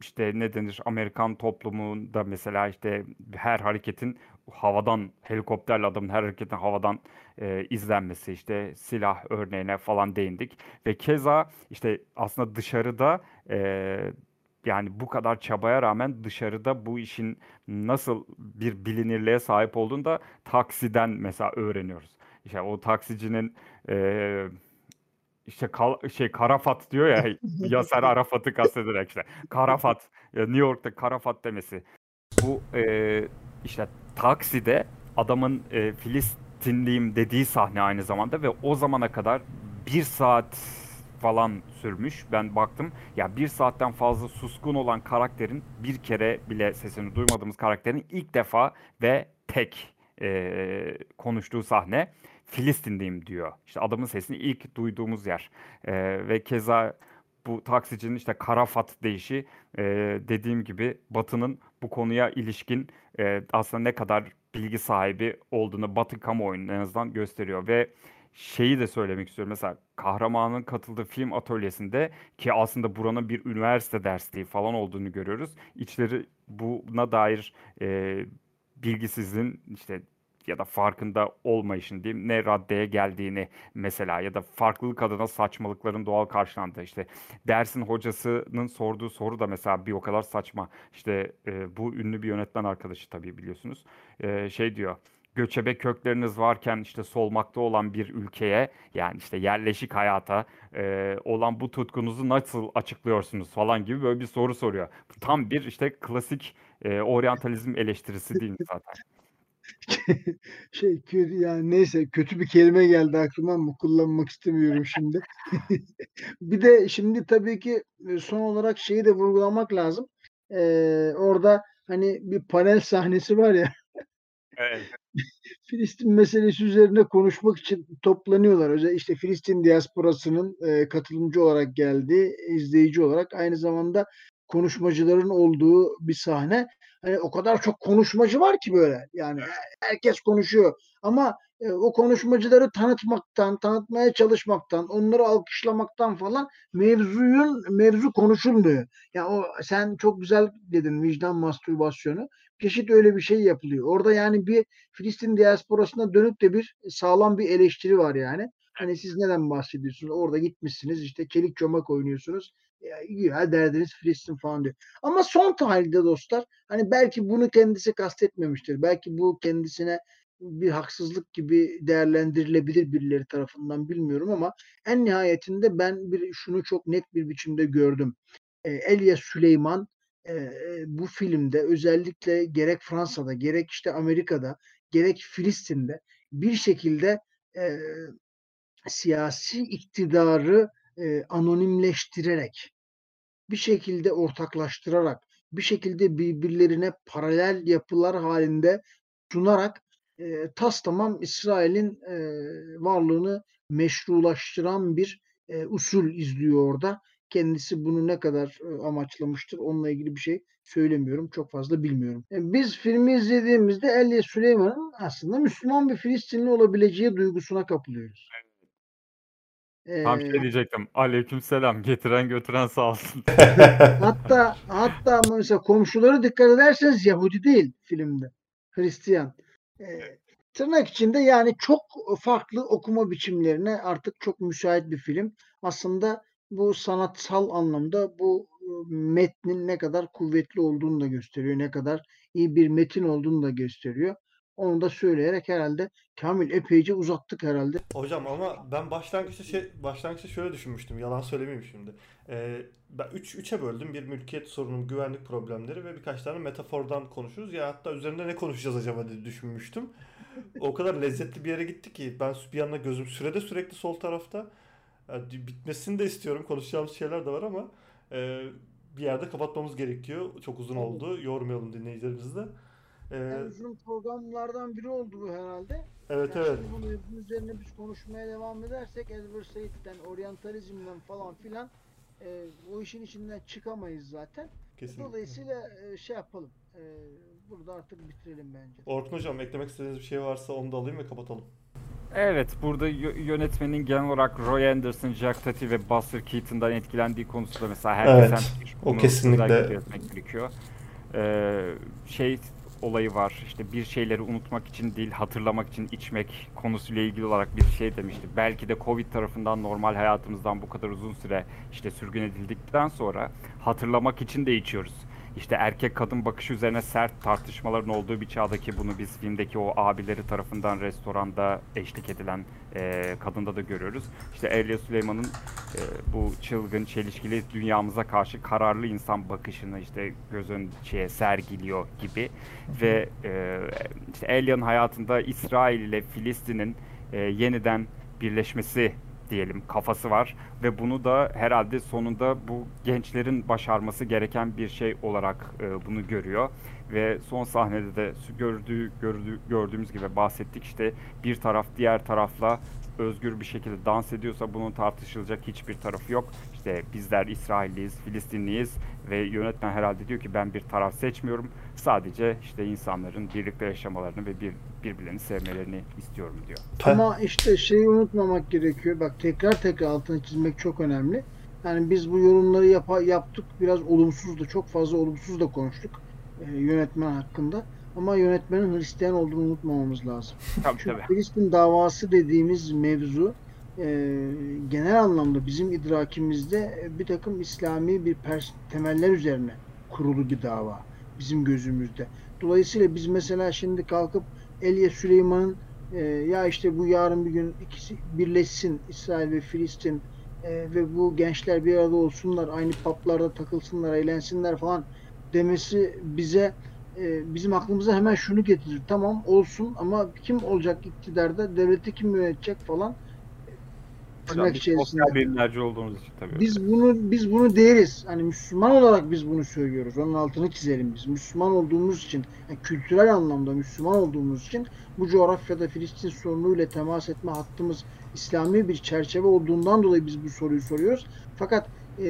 işte ne denir Amerikan toplumunda mesela işte her hareketin havadan helikopterle adamın her hareketin havadan e, izlenmesi işte silah örneğine falan değindik ve keza işte aslında dışarıda e, yani bu kadar çabaya rağmen dışarıda bu işin nasıl bir bilinirliğe sahip olduğunu da taksiden mesela öğreniyoruz. İşte o taksicinin e, işte kal- şey Karafat diyor ya Yaser Arafat'ı kastederek işte Karafat New York'ta Karafat demesi. Bu e, işte takside adamın e, Filistinliyim dediği sahne aynı zamanda ve o zamana kadar bir saat falan sürmüş. Ben baktım ya bir saatten fazla suskun olan karakterin bir kere bile sesini duymadığımız karakterin ilk defa ve tek e, konuştuğu sahne. Filistin'deyim diyor. İşte adamın sesini ilk duyduğumuz yer. Ee, ve keza bu taksicinin işte Karafat deyişi e, dediğim gibi Batı'nın bu konuya ilişkin e, aslında ne kadar bilgi sahibi olduğunu Batı kamuoyunun en azından gösteriyor ve şeyi de söylemek istiyorum. Mesela kahramanın katıldığı film atölyesinde ki aslında buranın bir üniversite dersliği falan olduğunu görüyoruz. İçleri buna dair e, bilgisizliğin işte ya da farkında olmayışın diyeyim ne raddeye geldiğini mesela ya da farklılık adına saçmalıkların doğal karşılandığı işte dersin hocasının sorduğu soru da mesela bir o kadar saçma işte e, bu ünlü bir yönetmen arkadaşı tabii biliyorsunuz E, şey diyor göçebe kökleriniz varken işte solmakta olan bir ülkeye yani işte yerleşik hayata e, olan bu tutkunuzu nasıl açıklıyorsunuz falan gibi böyle bir soru soruyor. Tam bir işte klasik e, oryantalizm eleştirisi değil mi zaten? Şey kötü yani neyse kötü bir kelime geldi aklıma ama kullanmak istemiyorum şimdi. bir de şimdi tabii ki e, son olarak şeyi de vurgulamak lazım. Ee, orada hani bir panel sahnesi var ya Evet. Filistin meselesi üzerine konuşmak için toplanıyorlar. Özellikle işte Filistin diasporasının e, katılımcı olarak geldiği, izleyici olarak aynı zamanda konuşmacıların olduğu bir sahne. Hani o kadar çok konuşmacı var ki böyle. Yani herkes konuşuyor. Ama e, o konuşmacıları tanıtmaktan, tanıtmaya çalışmaktan, onları alkışlamaktan falan mevzuyun mevzu konuşulmuyor. Ya o sen çok güzel dedin vicdan mastürbasyonu. Çeşit öyle bir şey yapılıyor. Orada yani bir Filistin diasporasına dönüp de bir sağlam bir eleştiri var yani. Hani siz neden bahsediyorsunuz? Orada gitmişsiniz işte çelik çomak oynuyorsunuz. Ya, derdiniz Filistin falan diyor. Ama son tahlilde dostlar hani belki bunu kendisi kastetmemiştir. Belki bu kendisine bir haksızlık gibi değerlendirilebilir birileri tarafından bilmiyorum ama en nihayetinde ben bir şunu çok net bir biçimde gördüm. E, Elia Süleyman e, bu filmde özellikle gerek Fransa'da gerek işte Amerika'da gerek Filistin'de bir şekilde e, siyasi iktidarı e, anonimleştirerek bir şekilde ortaklaştırarak bir şekilde birbirlerine paralel yapılar halinde sunarak e, tas tamam İsrail'in e, varlığını meşrulaştıran bir e, usul izliyor orada. Kendisi bunu ne kadar e, amaçlamıştır onunla ilgili bir şey söylemiyorum. Çok fazla bilmiyorum. E, biz filmi izlediğimizde Elia Süleyman'ın aslında Müslüman bir Filistinli olabileceği duygusuna kapılıyoruz. Tam E, şey diyecektim. Aleykümselam. Getiren götüren sağ olsun. hatta hatta mesela komşuları dikkat ederseniz Yahudi değil filmde. Hristiyan. E, tırnak içinde yani çok farklı okuma biçimlerine artık çok müsait bir film. Aslında bu sanatsal anlamda bu metnin ne kadar kuvvetli olduğunu da gösteriyor. Ne kadar iyi bir metin olduğunu da gösteriyor. Onu da söyleyerek herhalde Kamil epeyce uzattık herhalde. Hocam ama ben başlangıçta şey başlangıçta şöyle düşünmüştüm. Yalan söylemeyeyim şimdi. Ee, ben 3 üç, 3'e böldüm. Bir mülkiyet sorunu, güvenlik problemleri ve birkaç tane metafordan konuşuruz. Ya hatta üzerinde ne konuşacağız acaba diye düşünmüştüm. O kadar lezzetli bir yere gitti ki ben bir yandan gözüm sürede sürekli sol tarafta. Yani bitmesini de istiyorum. Konuşacağımız şeyler de var ama e, bir yerde kapatmamız gerekiyor. Çok uzun oldu. Yormayalım dinleyicilerimizi de. Ee, en uzun programlardan biri oldu bu herhalde. Evet yani evet. Bunu üzerine biz konuşmaya devam edersek Edward Said'den, oryantalizmden falan filan e, o işin içinden çıkamayız zaten. Kesinlikle. Dolayısıyla e, şey yapalım. E, burada artık bitirelim bence. Orkun Hocam eklemek istediğiniz bir şey varsa onu da alayım ve kapatalım. Evet, burada yönetmenin genel olarak Roy Anderson, Jack Tati ve Buster Keaton'dan etkilendiği konusunda mesela herkes evet, o kesinlikle gerekiyor. Ee, şey olayı var. İşte bir şeyleri unutmak için değil, hatırlamak için içmek konusuyla ilgili olarak bir şey demişti. Belki de Covid tarafından normal hayatımızdan bu kadar uzun süre işte sürgün edildikten sonra hatırlamak için de içiyoruz işte erkek kadın bakışı üzerine sert tartışmaların olduğu bir çağdaki bunu biz filmdeki o abileri tarafından restoranda eşlik edilen e, kadında da görüyoruz. İşte Evliya Süleyman'ın e, bu çılgın, çelişkili dünyamıza karşı kararlı insan bakışını işte göz önüne sergiliyor gibi ve e, işte Elya'nın hayatında İsrail ile Filistin'in e, yeniden birleşmesi diyelim kafası var. Ve bunu da herhalde sonunda bu gençlerin başarması gereken bir şey olarak e, bunu görüyor. Ve son sahnede de gördüğü, gördüğü gördüğümüz gibi bahsettik. İşte bir taraf diğer tarafla özgür bir şekilde dans ediyorsa bunun tartışılacak hiçbir tarafı yok. İşte bizler İsrailliyiz, Filistinliyiz ve yönetmen herhalde diyor ki ben bir taraf seçmiyorum. Sadece işte insanların birlikte yaşamalarını ve bir, birbirlerini sevmelerini istiyorum diyor. Ama işte şeyi unutmamak gerekiyor. Bak tekrar tekrar altını çizmek çok önemli. Yani biz bu yorumları yap yaptık. Biraz olumsuz da çok fazla olumsuz da konuştuk. E, yönetmen hakkında. Ama yönetmenin Hristiyan olduğunu unutmamamız lazım. Tabii, Çünkü tabii. Filistin davası dediğimiz mevzu e, genel anlamda bizim idrakimizde bir takım İslami bir temeller üzerine kurulu bir dava bizim gözümüzde. Dolayısıyla biz mesela şimdi kalkıp Elye Süleyman'ın e, ya işte bu yarın bir gün ikisi birleşsin İsrail ve Filistin e, ve bu gençler bir arada olsunlar aynı paplarda takılsınlar eğlensinler falan demesi bize e, bizim aklımıza hemen şunu getirir. Tamam olsun ama kim olacak iktidarda? Devleti kim yönetecek falan? Hocam, biz sosyal bilimlerci olduğumuz için tabii. Biz bunu biz bunu deriz. Hani Müslüman olarak biz bunu söylüyoruz. Onun altını çizelim biz. Müslüman olduğumuz için, yani kültürel anlamda Müslüman olduğumuz için bu coğrafyada Filistin sorunuyla temas etme hattımız İslami bir çerçeve olduğundan dolayı biz bu soruyu soruyoruz. Fakat e,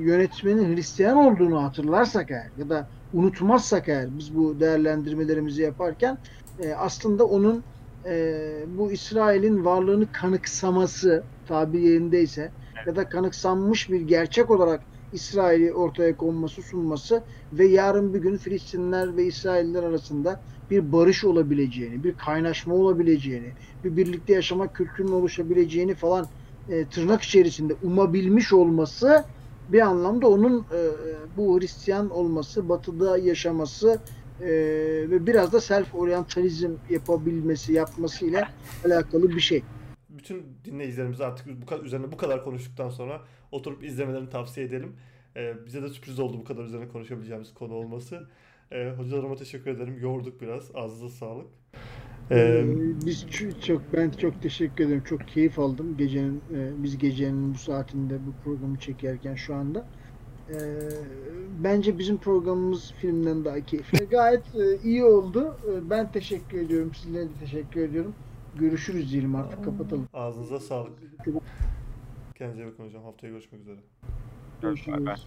yönetmenin Hristiyan olduğunu hatırlarsak eğer ya da unutmazsak eğer biz bu değerlendirmelerimizi yaparken e, aslında onun e, bu İsrail'in varlığını kanıksaması tabi yerindeyse ya da kanıksanmış bir gerçek olarak İsrail'i ortaya konması, sunması ve yarın bir gün Filistinler ve İsrailler arasında bir barış olabileceğini, bir kaynaşma olabileceğini, bir birlikte yaşama kültürünün oluşabileceğini falan e, tırnak içerisinde umabilmiş olması bir anlamda onun e, bu Hristiyan olması, batıda yaşaması e, ve biraz da self oryantalizm yapabilmesi, yapmasıyla alakalı bir şey. Bütün dinleyicilerimize artık bu kadar, üzerine bu kadar konuştuktan sonra oturup izlemelerini tavsiye edelim. E, bize de sürpriz oldu bu kadar üzerine konuşabileceğimiz konu olması. E, hocalarıma teşekkür ederim. Yorduk biraz. Ağzınıza sağlık. Ee, biz çok ben çok teşekkür ederim. Çok keyif aldım gecenin e, biz gecenin bu saatinde bu programı çekerken şu anda. E, bence bizim programımız filmden daha keyifli. Gayet e, iyi oldu. E, ben teşekkür ediyorum. Sizlere de teşekkür ediyorum. Görüşürüz diyelim artık kapatalım. Ağzınıza sağlık. Kendinize bakın hocam. Haftaya görüşmek üzere. Görüşürüz.